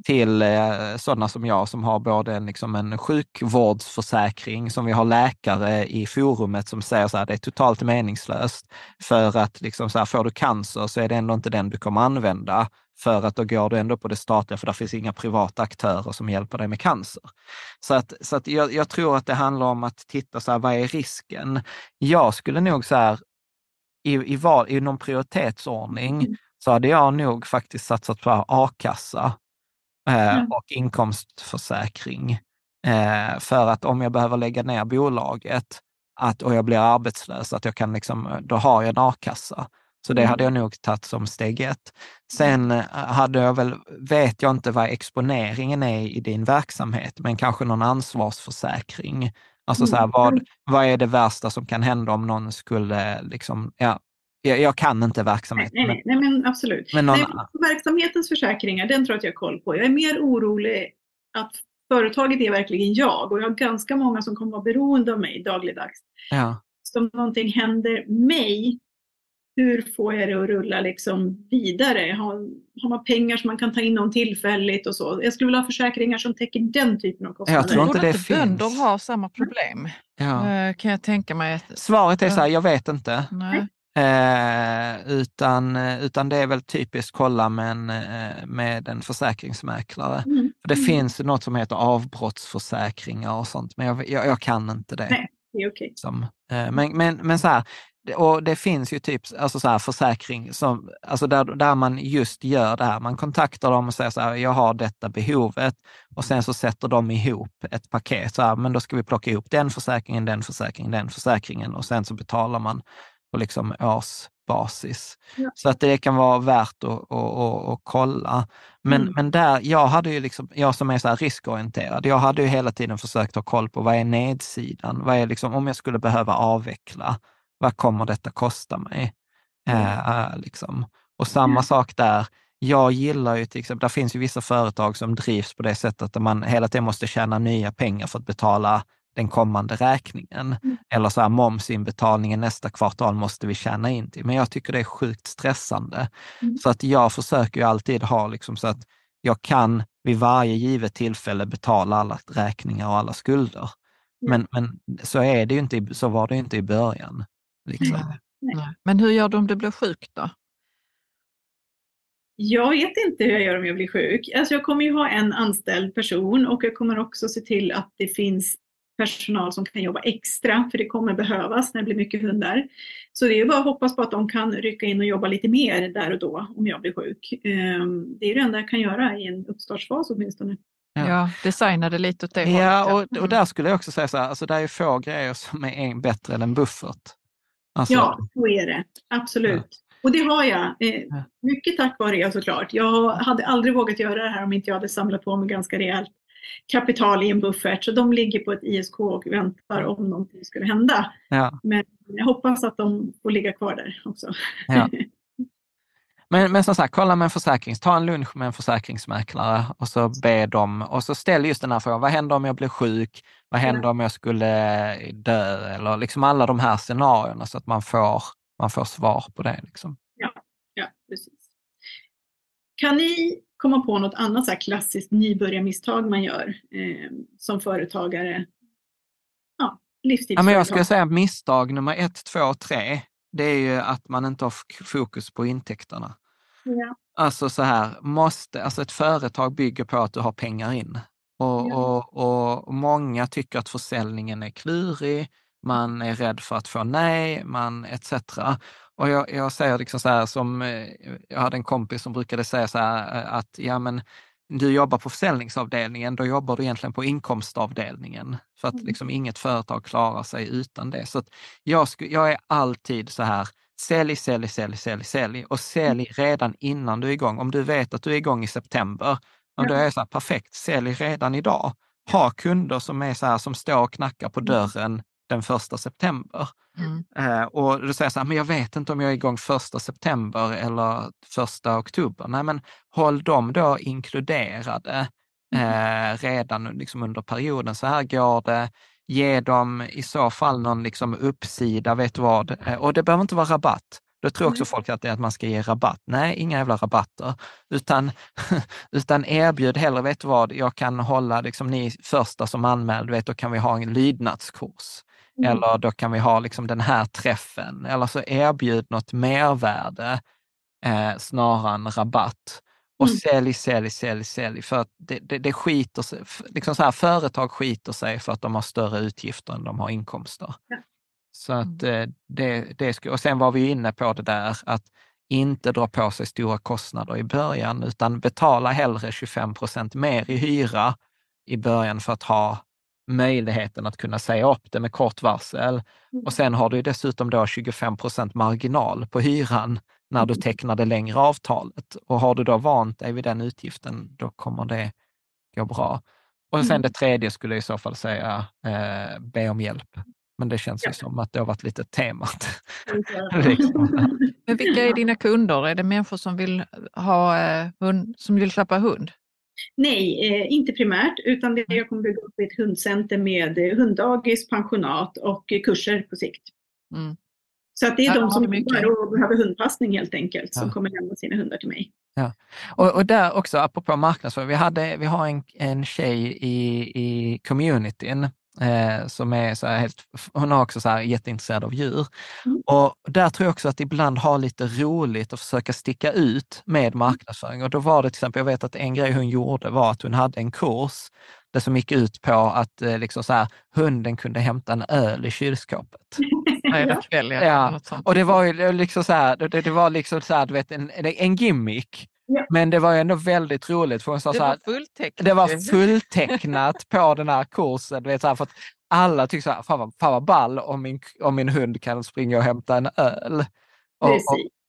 till eh, sådana som jag som har både liksom en sjukvårdsförsäkring, som vi har läkare i forumet som säger så här, det är totalt meningslöst, för att liksom så här, får du cancer så är det ändå inte den du kommer använda, för att då går du ändå på det statliga, för där finns inga privata aktörer som hjälper dig med cancer. Så, att, så att jag, jag tror att det handlar om att titta, så här, vad är risken? Jag skulle nog så här, i, i, val, i någon prioritetsordning mm. så hade jag nog faktiskt satsat på a-kassa eh, mm. och inkomstförsäkring. Eh, för att om jag behöver lägga ner bolaget att, och jag blir arbetslös, att jag kan liksom, då har jag en a-kassa. Så det mm. hade jag nog tagit som steg ett. Sen eh, hade jag väl, vet jag inte vad exponeringen är i din verksamhet, men kanske någon ansvarsförsäkring Alltså så här, mm. vad, vad är det värsta som kan hända om någon skulle, liksom, ja, jag, jag kan inte verksamheten. Nej, nej, nej, men absolut. Men någon... verksamhetens försäkringar, den tror jag att jag har koll på. Jag är mer orolig att företaget är verkligen jag och jag har ganska många som kommer vara beroende av mig dagligdags. Ja. Så om någonting händer mig hur får jag det att rulla liksom vidare? Har, har man pengar som man kan ta in om tillfälligt och så? Jag skulle vilja ha försäkringar som täcker den typen av kostnader. Jag tror inte det, finns. Bönder har samma problem, ja. Eh, kan jag tänka mig. Svaret är så här, jag vet inte. Nej. Eh, utan, utan det är väl typiskt kolla med en, eh, med en försäkringsmäklare. Mm. Det mm. finns något som heter avbrottsförsäkringar och sånt, men jag, jag, jag kan inte det. Nej, det är okay. Men, men, men så här, och det finns ju typ alltså så här försäkring som, alltså där, där man just gör det här. Man kontaktar dem och säger så här, jag har detta behovet och sen så sätter de ihop ett paket. Så här, men då ska vi plocka ihop den försäkringen, den försäkringen, den försäkringen och sen så betalar man på liksom årsbasis. Ja. Så att det kan vara värt att, att, att, att kolla. Men, mm. men där, jag hade ju liksom, jag som är så riskorienterad, jag hade ju hela tiden försökt ha koll på vad är nedsidan? Vad är liksom, om jag skulle behöva avveckla, vad kommer detta kosta mig? Eh, liksom. Och samma mm. sak där, jag gillar ju till exempel, det finns ju vissa företag som drivs på det sättet att man hela tiden måste tjäna nya pengar för att betala den kommande räkningen. Mm. Eller så här, momsinbetalningen nästa kvartal måste vi tjäna in till. Men jag tycker det är sjukt stressande. Mm. Så att jag försöker ju alltid ha liksom så att jag kan vid varje givet tillfälle betala alla räkningar och alla skulder. Men, men så, är det ju inte, så var det inte i början. Liksom. Nej. Men hur gör du om du blir sjuk då? Jag vet inte hur jag gör om jag blir sjuk. Alltså jag kommer ju ha en anställd person och jag kommer också se till att det finns personal som kan jobba extra, för det kommer behövas när det blir mycket hundar. Så det är bara att hoppas på att de kan rycka in och jobba lite mer där och då om jag blir sjuk. Ehm, det är det enda jag kan göra i en uppstartsfas åtminstone. Ja, ja designa det lite åt det Ja, hållet. och, och där skulle jag också säga så här, alltså det är få grejer som är bättre än en buffert. Alltså, ja, så är det. Absolut. Ja. Och det har jag. Eh, mycket tack vare er såklart. Jag hade aldrig vågat göra det här om inte jag hade samlat på mig ganska rejält kapital i en buffert. Så de ligger på ett ISK och väntar om någonting skulle hända. Ja. Men jag hoppas att de får ligga kvar där också. Ja. Men, men som sagt, kolla med en försäkrings, ta en lunch med en försäkringsmäklare och så be dem, och så ställ just den här frågan, vad händer om jag blir sjuk? Vad händer om jag skulle dö? Eller liksom alla de här scenarierna så att man får, man får svar på det. Liksom. Ja, ja, precis. Kan ni komma på något annat så klassiskt nybörjarmisstag man gör eh, som företagare? Ja, Ja, men jag skulle säga misstag nummer ett, två och tre, det är ju att man inte har fokus på intäkterna. Ja. Alltså så här, måste, alltså ett företag bygger på att du har pengar in. Och, ja. och, och, många tycker att försäljningen är klurig, man är rädd för att få nej, man etc. Och jag, jag säger liksom så här som, eh, jag hade en kompis som brukade säga så här eh, att, ja men du jobbar på försäljningsavdelningen, då jobbar du egentligen på inkomstavdelningen. För att mm. liksom inget företag klarar sig utan det. Så jag, jag är alltid så här, sälj, sälj, sälj, sälj, sälj och sälj mm. redan innan du är igång. Om du vet att du är igång i september, ja. då är det så här, perfekt, sälj redan idag. Ha kunder som är så här, som står och knackar på mm. dörren den första september. Mm. Eh, och du säger så här, men jag vet inte om jag är igång första september eller första oktober. Nej, men håll dem då inkluderade mm. eh, redan liksom under perioden. Så här går det. Ge dem i så fall någon liksom uppsida, vet du vad? Eh, och det behöver inte vara rabatt. Då tror också folk att, det är att man ska ge rabatt. Nej, inga jävla rabatter, utan, utan erbjud hellre, vet du vad, jag kan hålla, liksom ni första som anmäld, vet, då kan vi ha en lydnadskurs. Mm. Eller då kan vi ha liksom den här träffen. Eller så erbjud något mervärde eh, snarare än rabatt. Och mm. sälj, sälj, sälj, sälj. För att det, det, det skiter sig, liksom så här, företag skiter sig för att de har större utgifter än de har inkomster. Ja. Så att mm. eh, det, det och sen var vi inne på det där att inte dra på sig stora kostnader i början, utan betala hellre 25 procent mer i hyra i början för att ha möjligheten att kunna säga upp det med kort varsel. Mm. Och sen har du dessutom då 25 procent marginal på hyran när du mm. tecknar det längre avtalet. Och har du då vant dig vid den utgiften, då kommer det gå bra. Och sen det tredje skulle jag i så fall säga, eh, be om hjälp. Men det känns ja. ju som att det har varit lite temat. liksom. Men vilka är dina kunder? Är det människor som vill, ha, eh, hund, som vill klappa hund? Nej, eh, inte primärt, utan det jag kommer bygga upp ett hundcenter med eh, hunddagis, pensionat och eh, kurser på sikt. Mm. Så att det är ja, de som bara behöver hundpassning helt enkelt, ja. som kommer lämna sina hundar till mig. Ja. Och, och där också, apropå marknadsföring, vi, hade, vi har en, en tjej i, i communityn eh, som är så helt, hon är också så här jätteintresserad av djur. Mm. Och där tror jag också att ibland ha lite roligt och försöka sticka ut med mm. marknadsföring. Och då var det till exempel, jag vet att en grej hon gjorde var att hon hade en kurs det som gick ut på att eh, liksom så här, hunden kunde hämta en öl i kylskåpet. ja. Ja. Och det var ju liksom så här, det, det var liksom så här, du vet, en, en gimmick. Ja. Men det var ändå väldigt roligt. För hon sa det, så här, var fulltecknat. det var fulltecknat på den här kursen. Du vet, så här, för att alla tyckte så här, fan vad, fan vad ball om min, om min hund kan springa och hämta en öl. Och, och,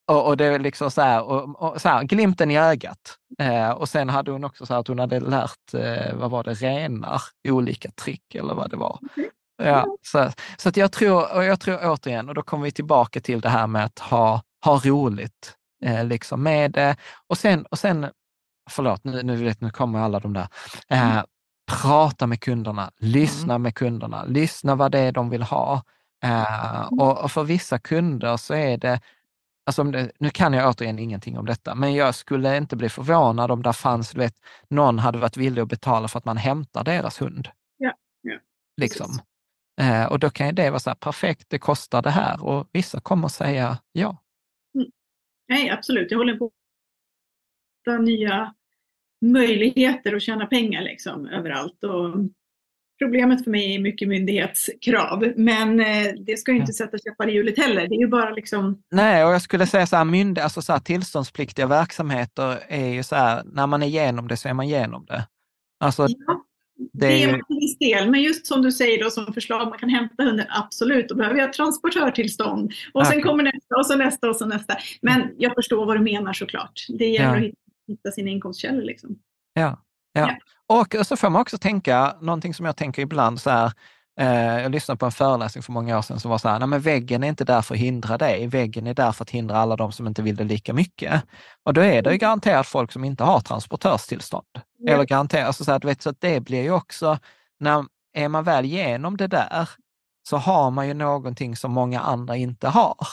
och, och, det är liksom så här, och, och, så här glimten i ögat. Eh, och sen hade hon också så här att hon hade lärt, eh, vad var det, renar olika trick eller vad det var. Ja, så, så att jag tror, och jag tror återigen, och då kommer vi tillbaka till det här med att ha, ha roligt eh, liksom med det. Och sen, och sen förlåt, nu, nu, vet, nu kommer alla de där. Eh, prata med kunderna, lyssna med kunderna, lyssna vad det är de vill ha. Eh, och, och, för vissa kunder så är det, alltså det, nu kan jag återigen ingenting om detta, men jag skulle inte bli förvånad om det fanns, du vet, någon hade varit villig att betala för att man hämtar deras hund. Ja, ja. Liksom. Eh, och då kan ju det vara så här, perfekt, det kostar det här och vissa kommer säga ja. Mm. Nej, absolut, jag håller på att nya möjligheter att tjäna pengar liksom, överallt. Och problemet för mig är mycket myndighetskrav, men eh, det ska ju inte sätta käppar i hjulet heller. Det är ju bara liksom... Nej, och jag skulle säga så här, mynd, alltså så här, tillståndspliktiga verksamheter är ju så här, när man är igenom det så är man igenom det. Alltså, ja. Det är, det är en viss del, men just som du säger då som förslag, man kan hämta hunden, absolut, då behöver jag transportörtillstånd. Och okay. sen kommer nästa och så nästa och så nästa. Men jag förstår vad du menar såklart. Det gäller ja. att hitta sina inkomstkällor. Liksom. Ja. Ja. ja. Och så får man också tänka, någonting som jag tänker ibland så här, jag lyssnade på en föreläsning för många år sedan som var så här, nej men väggen är inte där för att hindra dig, väggen är där för att hindra alla de som inte vill det lika mycket. Och då är det ju garanterat folk som inte har transportörstillstånd. Mm. Eller garanterat, alltså så, här, du vet, så att det blir ju också, när är man väl igenom det där, så har man ju någonting som många andra inte har.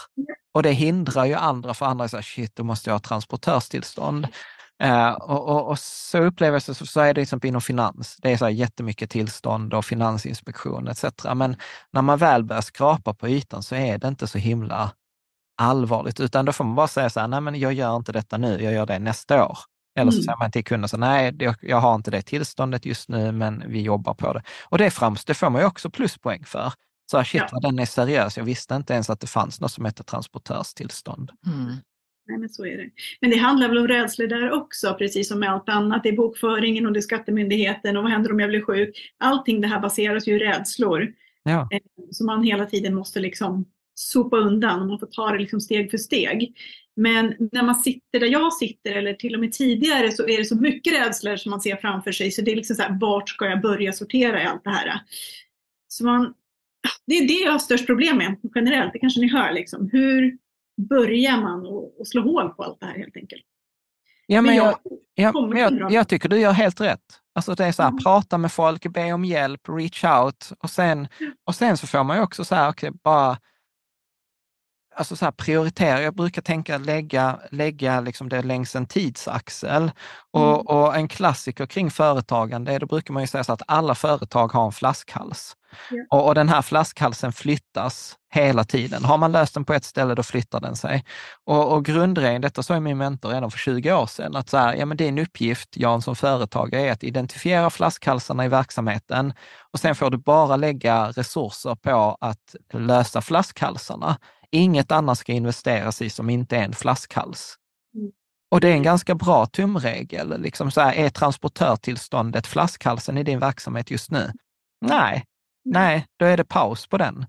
Och det hindrar ju andra, för andra säger shit, då måste jag ha transportörstillstånd. Uh, och, och, och, så upplever jag så, så är det exempel inom finans. Det är så här jättemycket tillstånd och finansinspektion etc. Men när man väl börjar skrapa på ytan så är det inte så himla allvarligt, utan då får man bara säga så här, nej men jag gör inte detta nu, jag gör det nästa år. Eller så mm. säger man till kunden, så, nej jag har inte det tillståndet just nu, men vi jobbar på det. Och det, främst, det får man ju också pluspoäng för. Så här, shit, ja. den är seriös. Jag visste inte ens att det fanns något som heter transportörstillstånd. Mm. Nej, men så är det. Men det handlar väl om rädslor där också, precis som med allt annat. Det är bokföringen och det är skattemyndigheten och vad händer om jag blir sjuk? Allting det här baseras ju i rädslor. Ja. Eh, som man hela tiden måste liksom sopa undan. Man får ta det liksom steg för steg. Men när man sitter där jag sitter eller till och med tidigare så är det så mycket rädslor som man ser framför sig. Så det är liksom så här, vart ska jag börja sortera i allt det här? Så man, det är det jag har störst problem med generellt. Det kanske ni hör. Liksom. Hur börjar man att slå hål på allt det här helt enkelt? Ja, men, jag, jag, jag, jag, tycker du gör helt rätt. Alltså det är så här, mm. prata med folk, be om hjälp, reach out och sen, och sen så får man ju också så här, okay, bara alltså så här, prioritera. Jag brukar tänka lägga, lägga liksom det längs en tidsaxel. Och, Mm. och en klassiker kring företagande, då brukar man ju säga så att alla företag har en flaskhals. Ja. Och, och den här flaskhalsen flyttas hela tiden. Har man löst den på ett ställe, då flyttar den sig. Och, och grundregeln, detta sa min mentor redan för 20 år sedan, att så här, ja, men din uppgift, Jan, som företagare, är att identifiera flaskhalsarna i verksamheten och sen får du bara lägga resurser på att lösa flaskhalsarna. Inget annat ska investeras i som inte är en flaskhals. Mm. Och det är en ganska bra tumregel. Liksom så här, är transportörtillståndet flaskhalsen i din verksamhet just nu? Nej, nej, då är det paus på den.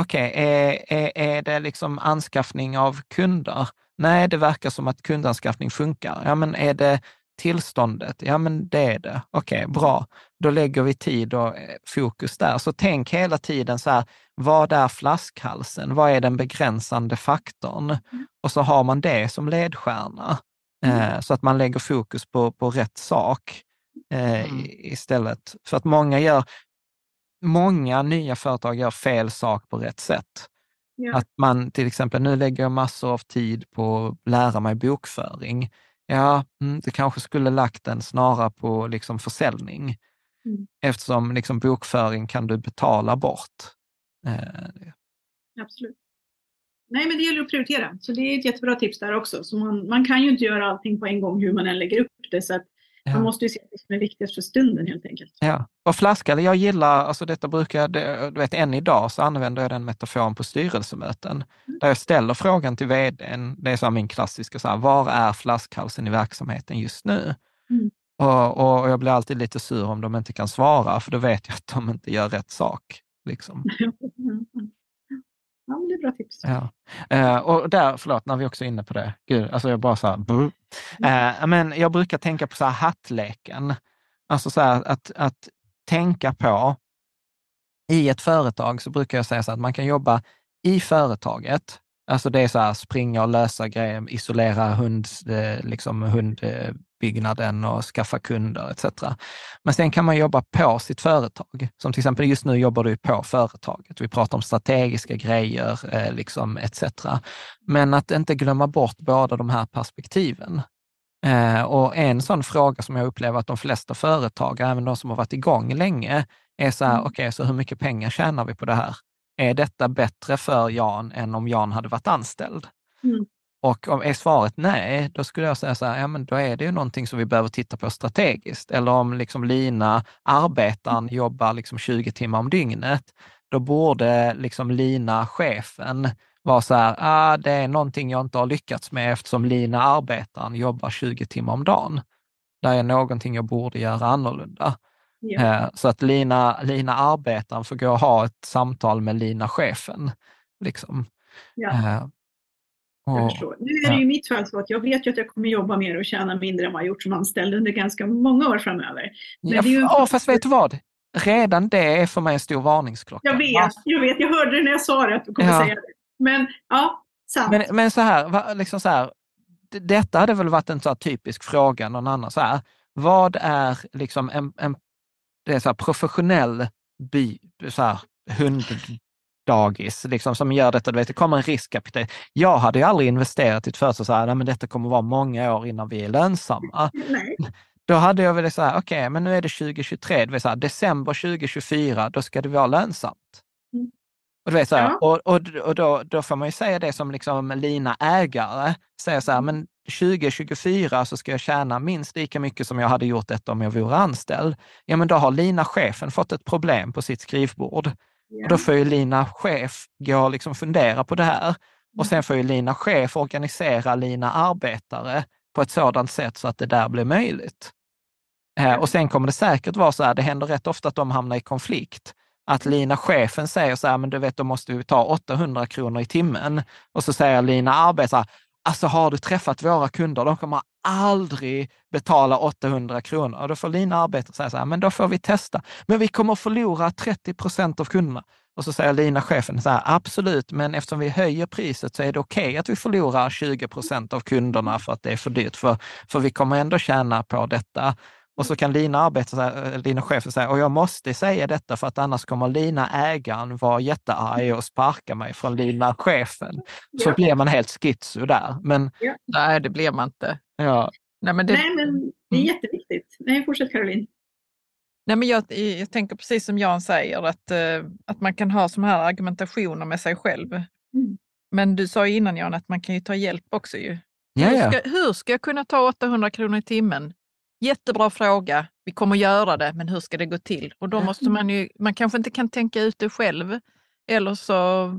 Okej, är, är, är det liksom anskaffning av kunder? Nej, det verkar som att kundanskaffning funkar. Ja, men är det tillståndet? Ja, men det är det. Okej, bra. Då lägger vi tid och eh, fokus där. Så tänk hela tiden så här, vad är flaskhalsen? Vad är den begränsande faktorn? Och så har man det som ledstjärna, eh, så att man lägger fokus på, på rätt sak eh, i- istället. För att många gör, många nya företag gör fel sak på rätt sätt. Ja. Att man till exempel, nu lägger jag massor av tid på att lära mig bokföring. Ja, mm, du kanske skulle lagt den snarare på liksom försäljning. Mm. Eftersom liksom bokföring kan du betala bort. Eh, Absolut. Nej, men det gäller att prioritera. Så det är ett jättebra tips där också. Så man, man kan ju inte göra allting på en gång hur man än lägger upp det. Så att. Man måste ju se det som är viktigast för stunden helt enkelt. Ja, och flaskare, jag gillar, alltså detta brukar jag, du vet än idag så använder jag den metaforen på styrelsemöten. Där jag ställer frågan till vdn, det är så min klassiska, så här, var är flaskhalsen i verksamheten just nu? Mm. Och, och jag blir alltid lite sur om de inte kan svara, för då vet jag att de inte gör rätt sak. Liksom. Ja, men det är bra tips. Ja. Eh, och där, förlåt, när vi också är inne på det. Gud, alltså jag bara så här, brr. Eh, men jag brukar tänka på så här hattleken. Alltså så här att, att tänka på, i ett företag så brukar jag säga så här att man kan jobba i företaget. Alltså det är så här springa och lösa grejer, isolera hund, eh, liksom hundbyggnaden och skaffa kunder etc. Men sen kan man jobba på sitt företag. Som till exempel just nu jobbar du på företaget. Vi pratar om strategiska grejer eh, liksom etc. Men att inte glömma bort båda de här perspektiven. Eh, och en sån fråga som jag upplever att de flesta företag, även de som har varit igång länge, är så här, okej, så hur mycket pengar tjänar vi på det här? Är detta bättre för Jan än om Jan hade varit anställd? Mm. Och om är svaret nej, då skulle jag säga så här, ja men då är det ju någonting som vi behöver titta på strategiskt. Eller om liksom Lina, arbetaren, jobbar liksom 20 timmar om dygnet, då borde liksom Lina, chefen, vara så här, ah, det är någonting jag inte har lyckats med eftersom Lina, arbetaren, jobbar 20 timmar om dagen. Det är någonting jag borde göra annorlunda. Eh, Så att Lina, Lina arbetaren får gå och ha ett samtal med Lina chefen. Liksom. Ja. Jag förstår. Nu är det ju i mitt fall så att jag vet ju att jag kommer jobba mer och tjäna mindre än vad jag gjort som anställd under ganska många år framöver. Men Ja, ju... ja, fast vet du vad? Redan det är för mig en stor varningsklocka. Jag vet, jag vet, jag hörde det när jag sa det att du kommer Ja. säga det. Men ja, sant. Men, men så här, liksom så här, detta hade väl varit en så typisk fråga någon annan. Så här, vad är liksom en, en det är så professionell by, så här, hunddagis liksom, som gör detta? Du vet, det kommer en riskkapital. Jag hade ju aldrig investerat i ett företag så här, men detta kommer vara många år innan vi är lönsamma. Nej. Då hade jag väl så här, okej, men nu är det 2023, det vill säga december 2024, då ska det vara lönsamt. Mm. Och, du vet, så här, Ja. och, och, och då, då får man ju säga det som liksom Lina ägare, säger så här, Mm. men 2024 så ska jag tjäna minst lika mycket som jag hade gjort detta om jag vore anställd. Ja, men då har Lina chefen fått ett problem på sitt skrivbord. Och då får ju Lina chef gå och liksom fundera på det här. Och sen får ju Lina chef organisera Lina arbetare på ett sådant sätt så att det där blir möjligt. Eh, och sen kommer det säkert vara så här, det händer rätt ofta att de hamnar i konflikt. Att Lina chefen säger så här, men du vet, då måste vi ta 800 kronor i timmen. Och så säger Lina arbetare, alltså har du träffat våra kunder, de kommer aldrig betala 800 kronor. Och då får Lina arbeta och säga så här, men då får vi testa. Men vi kommer förlora 30 procent av kunderna. Och så säger Lina chefen så här, absolut, men eftersom vi höjer priset så är det okej att vi förlorar 20 procent av kunderna för att det är för dyrt, för, för vi kommer ändå tjäna på detta. Och så kan Lina arbeta, så här, eh, Lina chefen säga, och jag måste säga detta för att annars kommer Lina ägaren vara jättearg och sparka mig från Lina chefen. Så Ja. blir man helt schizo där. Men Nej, det blir man inte. ja, Nej, men det, Nej, men det är jätteviktigt. Nej, fortsätt Caroline. Nej, men jag, jag tänker precis som Jan säger, att, eh, att man kan ha sådana här argumentationer med sig själv. Mm. Men du sa ju innan Jan att man kan ju ta hjälp också. Ju. ja, Hur, ja. ska, hur ska jag kunna ta 800 kronor i timmen? Jättebra fråga. Vi kommer göra det, men hur ska det gå till? Och då måste man ju, man kanske inte kan tänka ut det själv. Eller så,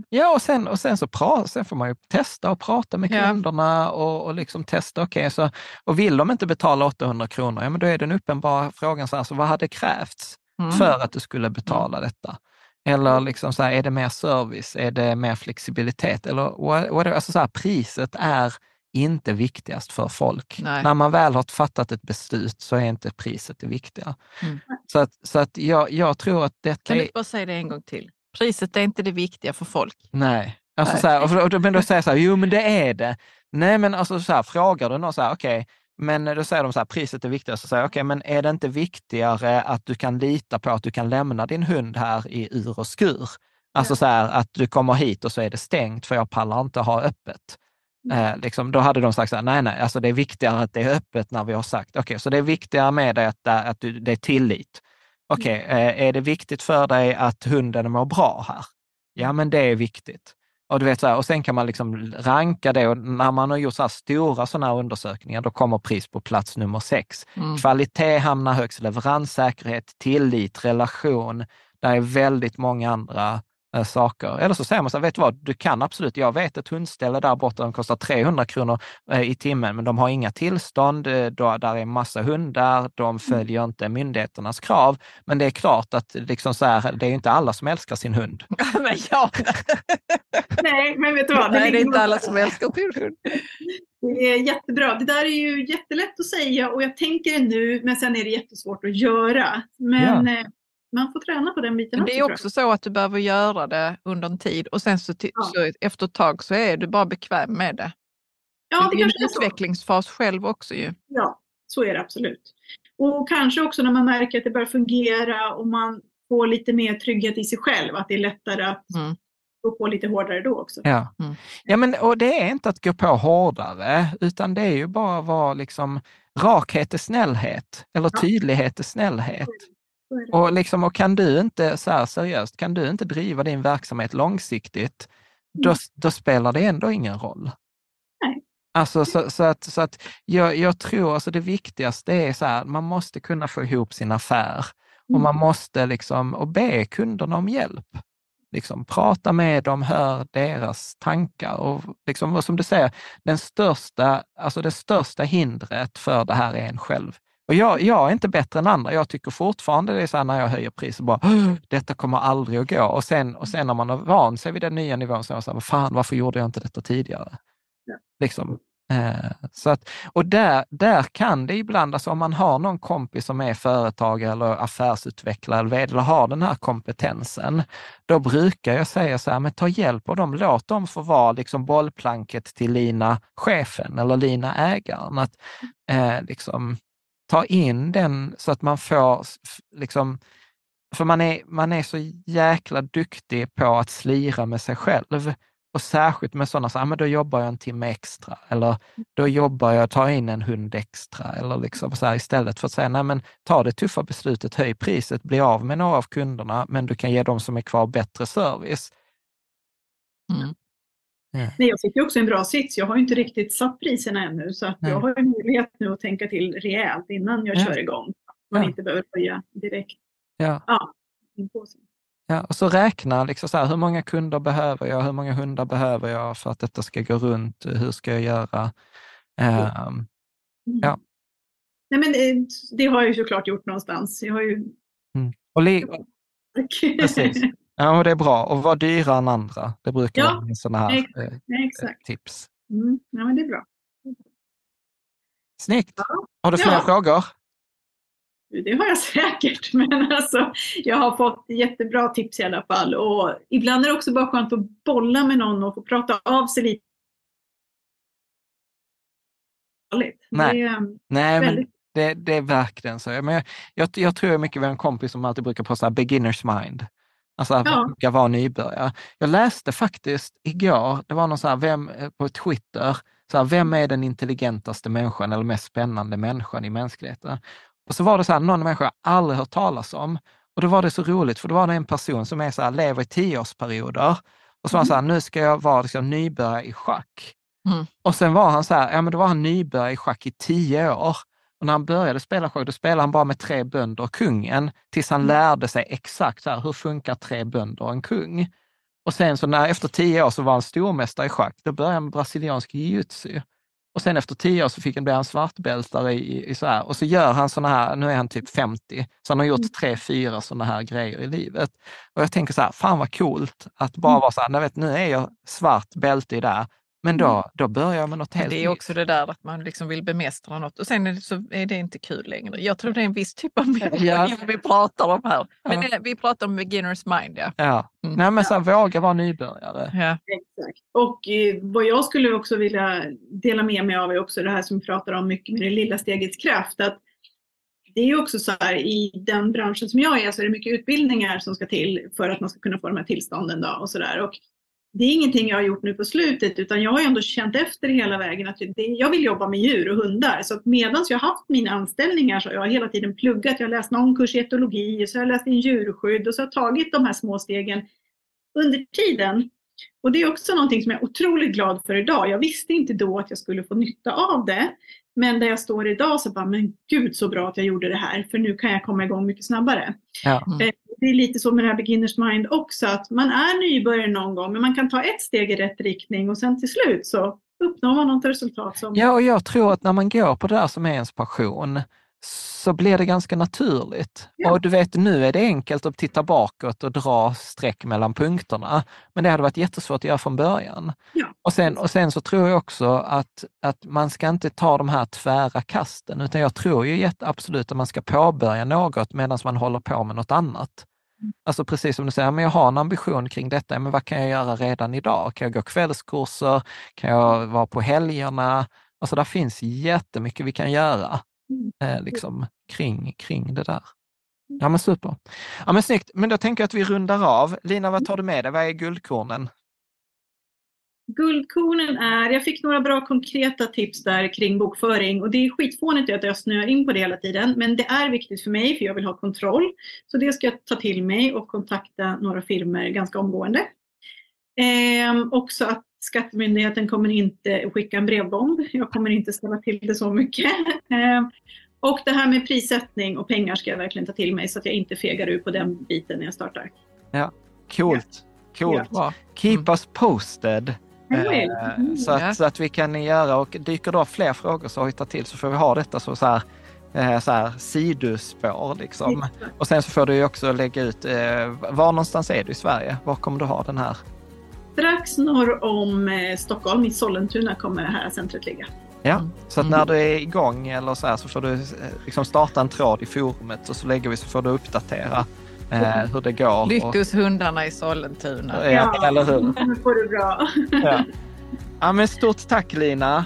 Ja, och sen, och sen så pra, sen får man ju testa och prata med Ja. kunderna och, och liksom testa. okej så, och vill de inte betala 800 kronor, ja, men då är den uppenbara frågan, så här, så vad hade krävts Mm. för att du skulle betala detta? Eller liksom så här, är det mer service? Är det mer flexibilitet? Eller what- what- alltså så här, priset är inte viktigast för folk. Nej. När man väl har fattat ett beslut så är inte priset det viktiga. Mm. Så, att, så att jag, jag tror att detta kan du inte bara säga det en gång till? Priset är inte det viktiga för folk. Nej. Alltså Nej. Så här, och då, men då säger jag så här, jo men det är det. Nej men alltså så här, frågar du någon så här, okej, men då säger de så här, priset är viktigast. Så säger jag, okej, men är det inte viktigare att du kan lita på att du kan lämna din hund här i ur och skur? Alltså så här, att du kommer hit och så är det stängt för jag pallar inte ha öppet. Eh, liksom, då hade de sagt så här, nej, nej, alltså det är viktigare att det är öppet när vi har sagt, okej, så det är viktigare med det att, att du, det är tillit. Okej, eh, är det viktigt för dig att hunden mår bra här? Ja, men det är viktigt. Och, du vet, så här, och sen kan man liksom ranka det och när man har gjort så stora sådana här undersökningar, då kommer pris på plats nummer sex. Mm. Kvalitet hamnar högst, leveranssäkerhet, tillit, relation. Det är väldigt många andra eh, saker. Eller så säger man så här, vet du vad, du kan absolut, jag vet ett hundställe där borta, de kostar 300 kronor eh, i timmen, men de har inga tillstånd, eh, då, där är massa hundar, de följer inte myndigheternas krav. Men det är klart att liksom så här, det är inte alla som älskar sin hund. men ja, Nej, men vet du vad? nej, det är inte alla som älskar sin hund. Det är jättebra. Det där är ju jättelätt att säga och jag tänker det nu, men sen är det jättesvårt att göra. Men eh, man får träna på den biten Men det är också så att du behöver göra det under en tid och sen så, Ja. så efter ett tag så är du bara bekväm med det. Ja, det är ju kanske en är så. utvecklingsfas själv också ju. Ja, så är det absolut. Och kanske också när man märker att det börjar fungera och man får lite mer trygghet i sig själv, att det är lättare att Mm. gå på lite hårdare då också. Ja. Mm. ja, men och det är inte att gå på hårdare, utan det är ju bara att vara liksom, rakhet är snällhet, eller Ja. tydlighet är snällhet. Och, liksom, och kan du inte, så här seriöst, kan du inte driva din verksamhet långsiktigt, då, Mm. då spelar det ändå ingen roll. Nej. Alltså, så, så att, så att jag, jag tror alltså det viktigaste är så här, man måste kunna få ihop sin affär och man måste liksom, och be kunderna om hjälp. Liksom, prata med dem, hör deras tankar och, liksom, och som du säger, den största, alltså det största hindret för det här är en själv. Och jag, jag är inte bättre än andra. Jag tycker fortfarande det är så här när jag höjer priset, bara "Åh, detta kommer aldrig att gå. Och sen, och sen när man har vant sig vid den nya nivån, så är man så här, "Vad fan, varför gjorde jag inte detta tidigare? Ja. Liksom. Eh, så att, och där, där kan det ibland, alltså om man har någon kompis som är företagare eller affärsutvecklare eller, eller har den här kompetensen, då brukar jag säga så här, men ta hjälp av dem, låt dem få vara liksom bollplanket till Lina chefen eller Lina ägaren. Att, eh, liksom, ta in den så att man får, liksom, för man är, man är så jäkla duktig på att slira med sig själv. Och särskilt med sådana, så, ah, men då jobbar jag en timme extra eller då jobbar jag, tar in en hund extra. Eller liksom så här, istället för att säga, nej men ta det tuffa beslutet, höj priset, bli av med några av kunderna, men du kan ge de som är kvar bättre service. Mm. Nej, jag sitter ju också i en bra sits. Jag har ju inte riktigt satt priserna ännu så att jag har ju möjlighet nu att tänka till rejält innan jag Ja. kör igång. Man inte behöver höja direkt Ja. ja. Ja, och så räkna, liksom så här, hur många kunder behöver jag? Hur många hundar behöver jag för att detta ska gå runt? Hur ska jag göra? Ehm, Ja. Nej, men det, det har jag ju såklart gjort någonstans. Jag har ju... och li- Precis. Ja, och det är bra. Och vara dyrare än andra. Det brukar Ja, vara en sån här exakt. eh, exakt. tips. Mm. Ja, men det är bra. Snyggt! Ja. Har du fler Ja. frågor? Det har jag säkert, men alltså, jag har fått jättebra tips i alla fall. Och ibland är det också bara skönt att bolla med någon och få prata av sig lite. Nej. Det är Nej, men, väldigt Det, det är verkligen så. Men jag, jag, jag tror mycket med en kompis som alltid brukar prata beginners mind. Alltså Ja. våga vara nybörjare. Jag läste faktiskt igår, det var någon så här, vem, eh, på Twitter, så här, vem är den intelligentaste människan eller mest spännande människan i mänskligheten? Och så var det så här, någon människa jag aldrig hört talas om. Och då var det så roligt, för då var det en person som är så här, lever i tioårsperioder. Och så var han så här, nu ska jag vara liksom, nybörjare i schack. Mm. Och sen var han så här, ja men då var han nybörjare i schack i tio år. Och när han började spela schack, då spelade han bara med tre bönder och kungen, tills han lärde sig exakt så här, hur funkar tre bönder och en kung. Och sen så när, efter tio år så var han stormästare i schack. Då började han med brasiliansk jiu-jitsu. Och sen efter tio år så fick han bli han svartbältare i, i så här. Och så gör han såna här, nu är han typ 50, så han har gjort tre, fyra sådana här grejer i livet. Och jag tänker så här, fan vad coolt att bara vara så här, "Nej, vet, nu är jag svart bälte i det här, men då, då börjar jag med något Men helt det är nytt. också det där att man liksom vill bemästra något och sen är det, så är det inte kul längre. Jag tror det är en viss typ av människa Ja. vi pratar om här. Men Ja. det, vi pratar om beginners mind, ja. Ja, Mm. Nej, men så här, våga vara nybörjare. ja. Exakt. Och eh, vad jag skulle också vilja dela med mig av är också det här som vi pratar om mycket med det lilla stegets kraft. Att det är ju också så här i den branschen som jag är så är det mycket utbildningar som ska till för att man ska kunna få de här tillstånden. Då och så där. Och det är ingenting jag har gjort nu på slutet utan jag har ändå känt efter hela vägen att jag vill jobba med djur och hundar. Så medan jag har haft mina anställningar så har jag hela tiden pluggat. Jag har läst någon kurs i etologi och så har jag läst in djurskydd och så har jag tagit de här små stegen under tiden. Och det är också någonting som jag är otroligt glad för idag. Jag visste inte då att jag skulle få nytta av det. Men där jag står idag så bara, men gud så bra att jag gjorde det här, för nu kan jag komma igång mycket snabbare. Ja. Det är lite så med det här beginners mind också, att man är nybörjare någon gång, men man kan ta ett steg i rätt riktning och sen till slut så uppnår man något resultat som... Ja, och jag tror att när man går på det där som är ens passion, så blir det ganska naturligt. Ja. Och du vet, nu är det enkelt att titta bakåt och dra streck mellan punkterna, men det hade varit jättesvårt att göra från början. Ja. Och, sen, och sen så tror jag också att, att man ska inte ta de här tvära kasten, utan jag tror ju absolut att man ska påbörja något medan man håller på med något annat. Alltså precis som du säger, men jag har en ambition kring detta, men vad kan jag göra redan idag? Kan jag gå kvällskurser? Kan jag vara på helgerna? Alltså där finns jättemycket vi kan göra eh, liksom, kring, kring det där. Ja men super. Ja men snyggt, men då tänker jag att vi rundar av. Lina, vad tar du med dig? Vad är guldkornen? Guldkornen är, jag fick några bra konkreta tips där kring bokföring och det är skitfånigt att jag snöar in på det hela tiden. Men det är viktigt för mig för jag vill ha kontroll. Så det ska jag ta till mig och kontakta några firmor ganska omgående. Ehm, också att Skattemyndigheten kommer inte skicka en brevbomb. Jag kommer inte ställa till det så mycket. Ehm, och det här med prissättning och pengar ska jag verkligen ta till mig så att jag inte fegar ur på den biten när jag startar. Ja, coolt. Coolt. Bra. Keep Mm. us posted. Eh, Mm. så, att, Ja. så att vi kan göra och dyker då fler frågor så hojta till så får vi ha detta så, så här, eh, så här sidospår liksom. Och sen så får du ju också lägga ut, eh, var någonstans är du i Sverige? Var kommer du ha den här? Strax norr om eh, Stockholm, i Sollentuna, kommer det här centret ligga. Ja, Mm. så att när du är igång eller så här så får du eh, liksom starta en tråd i forumet och så lägger vi så får du uppdatera eh, hur det går. Och, Lyckus hundarna i Sollentuna. ja, eller hur? Nu får du bra. Ja. ja, men stort tack Lina.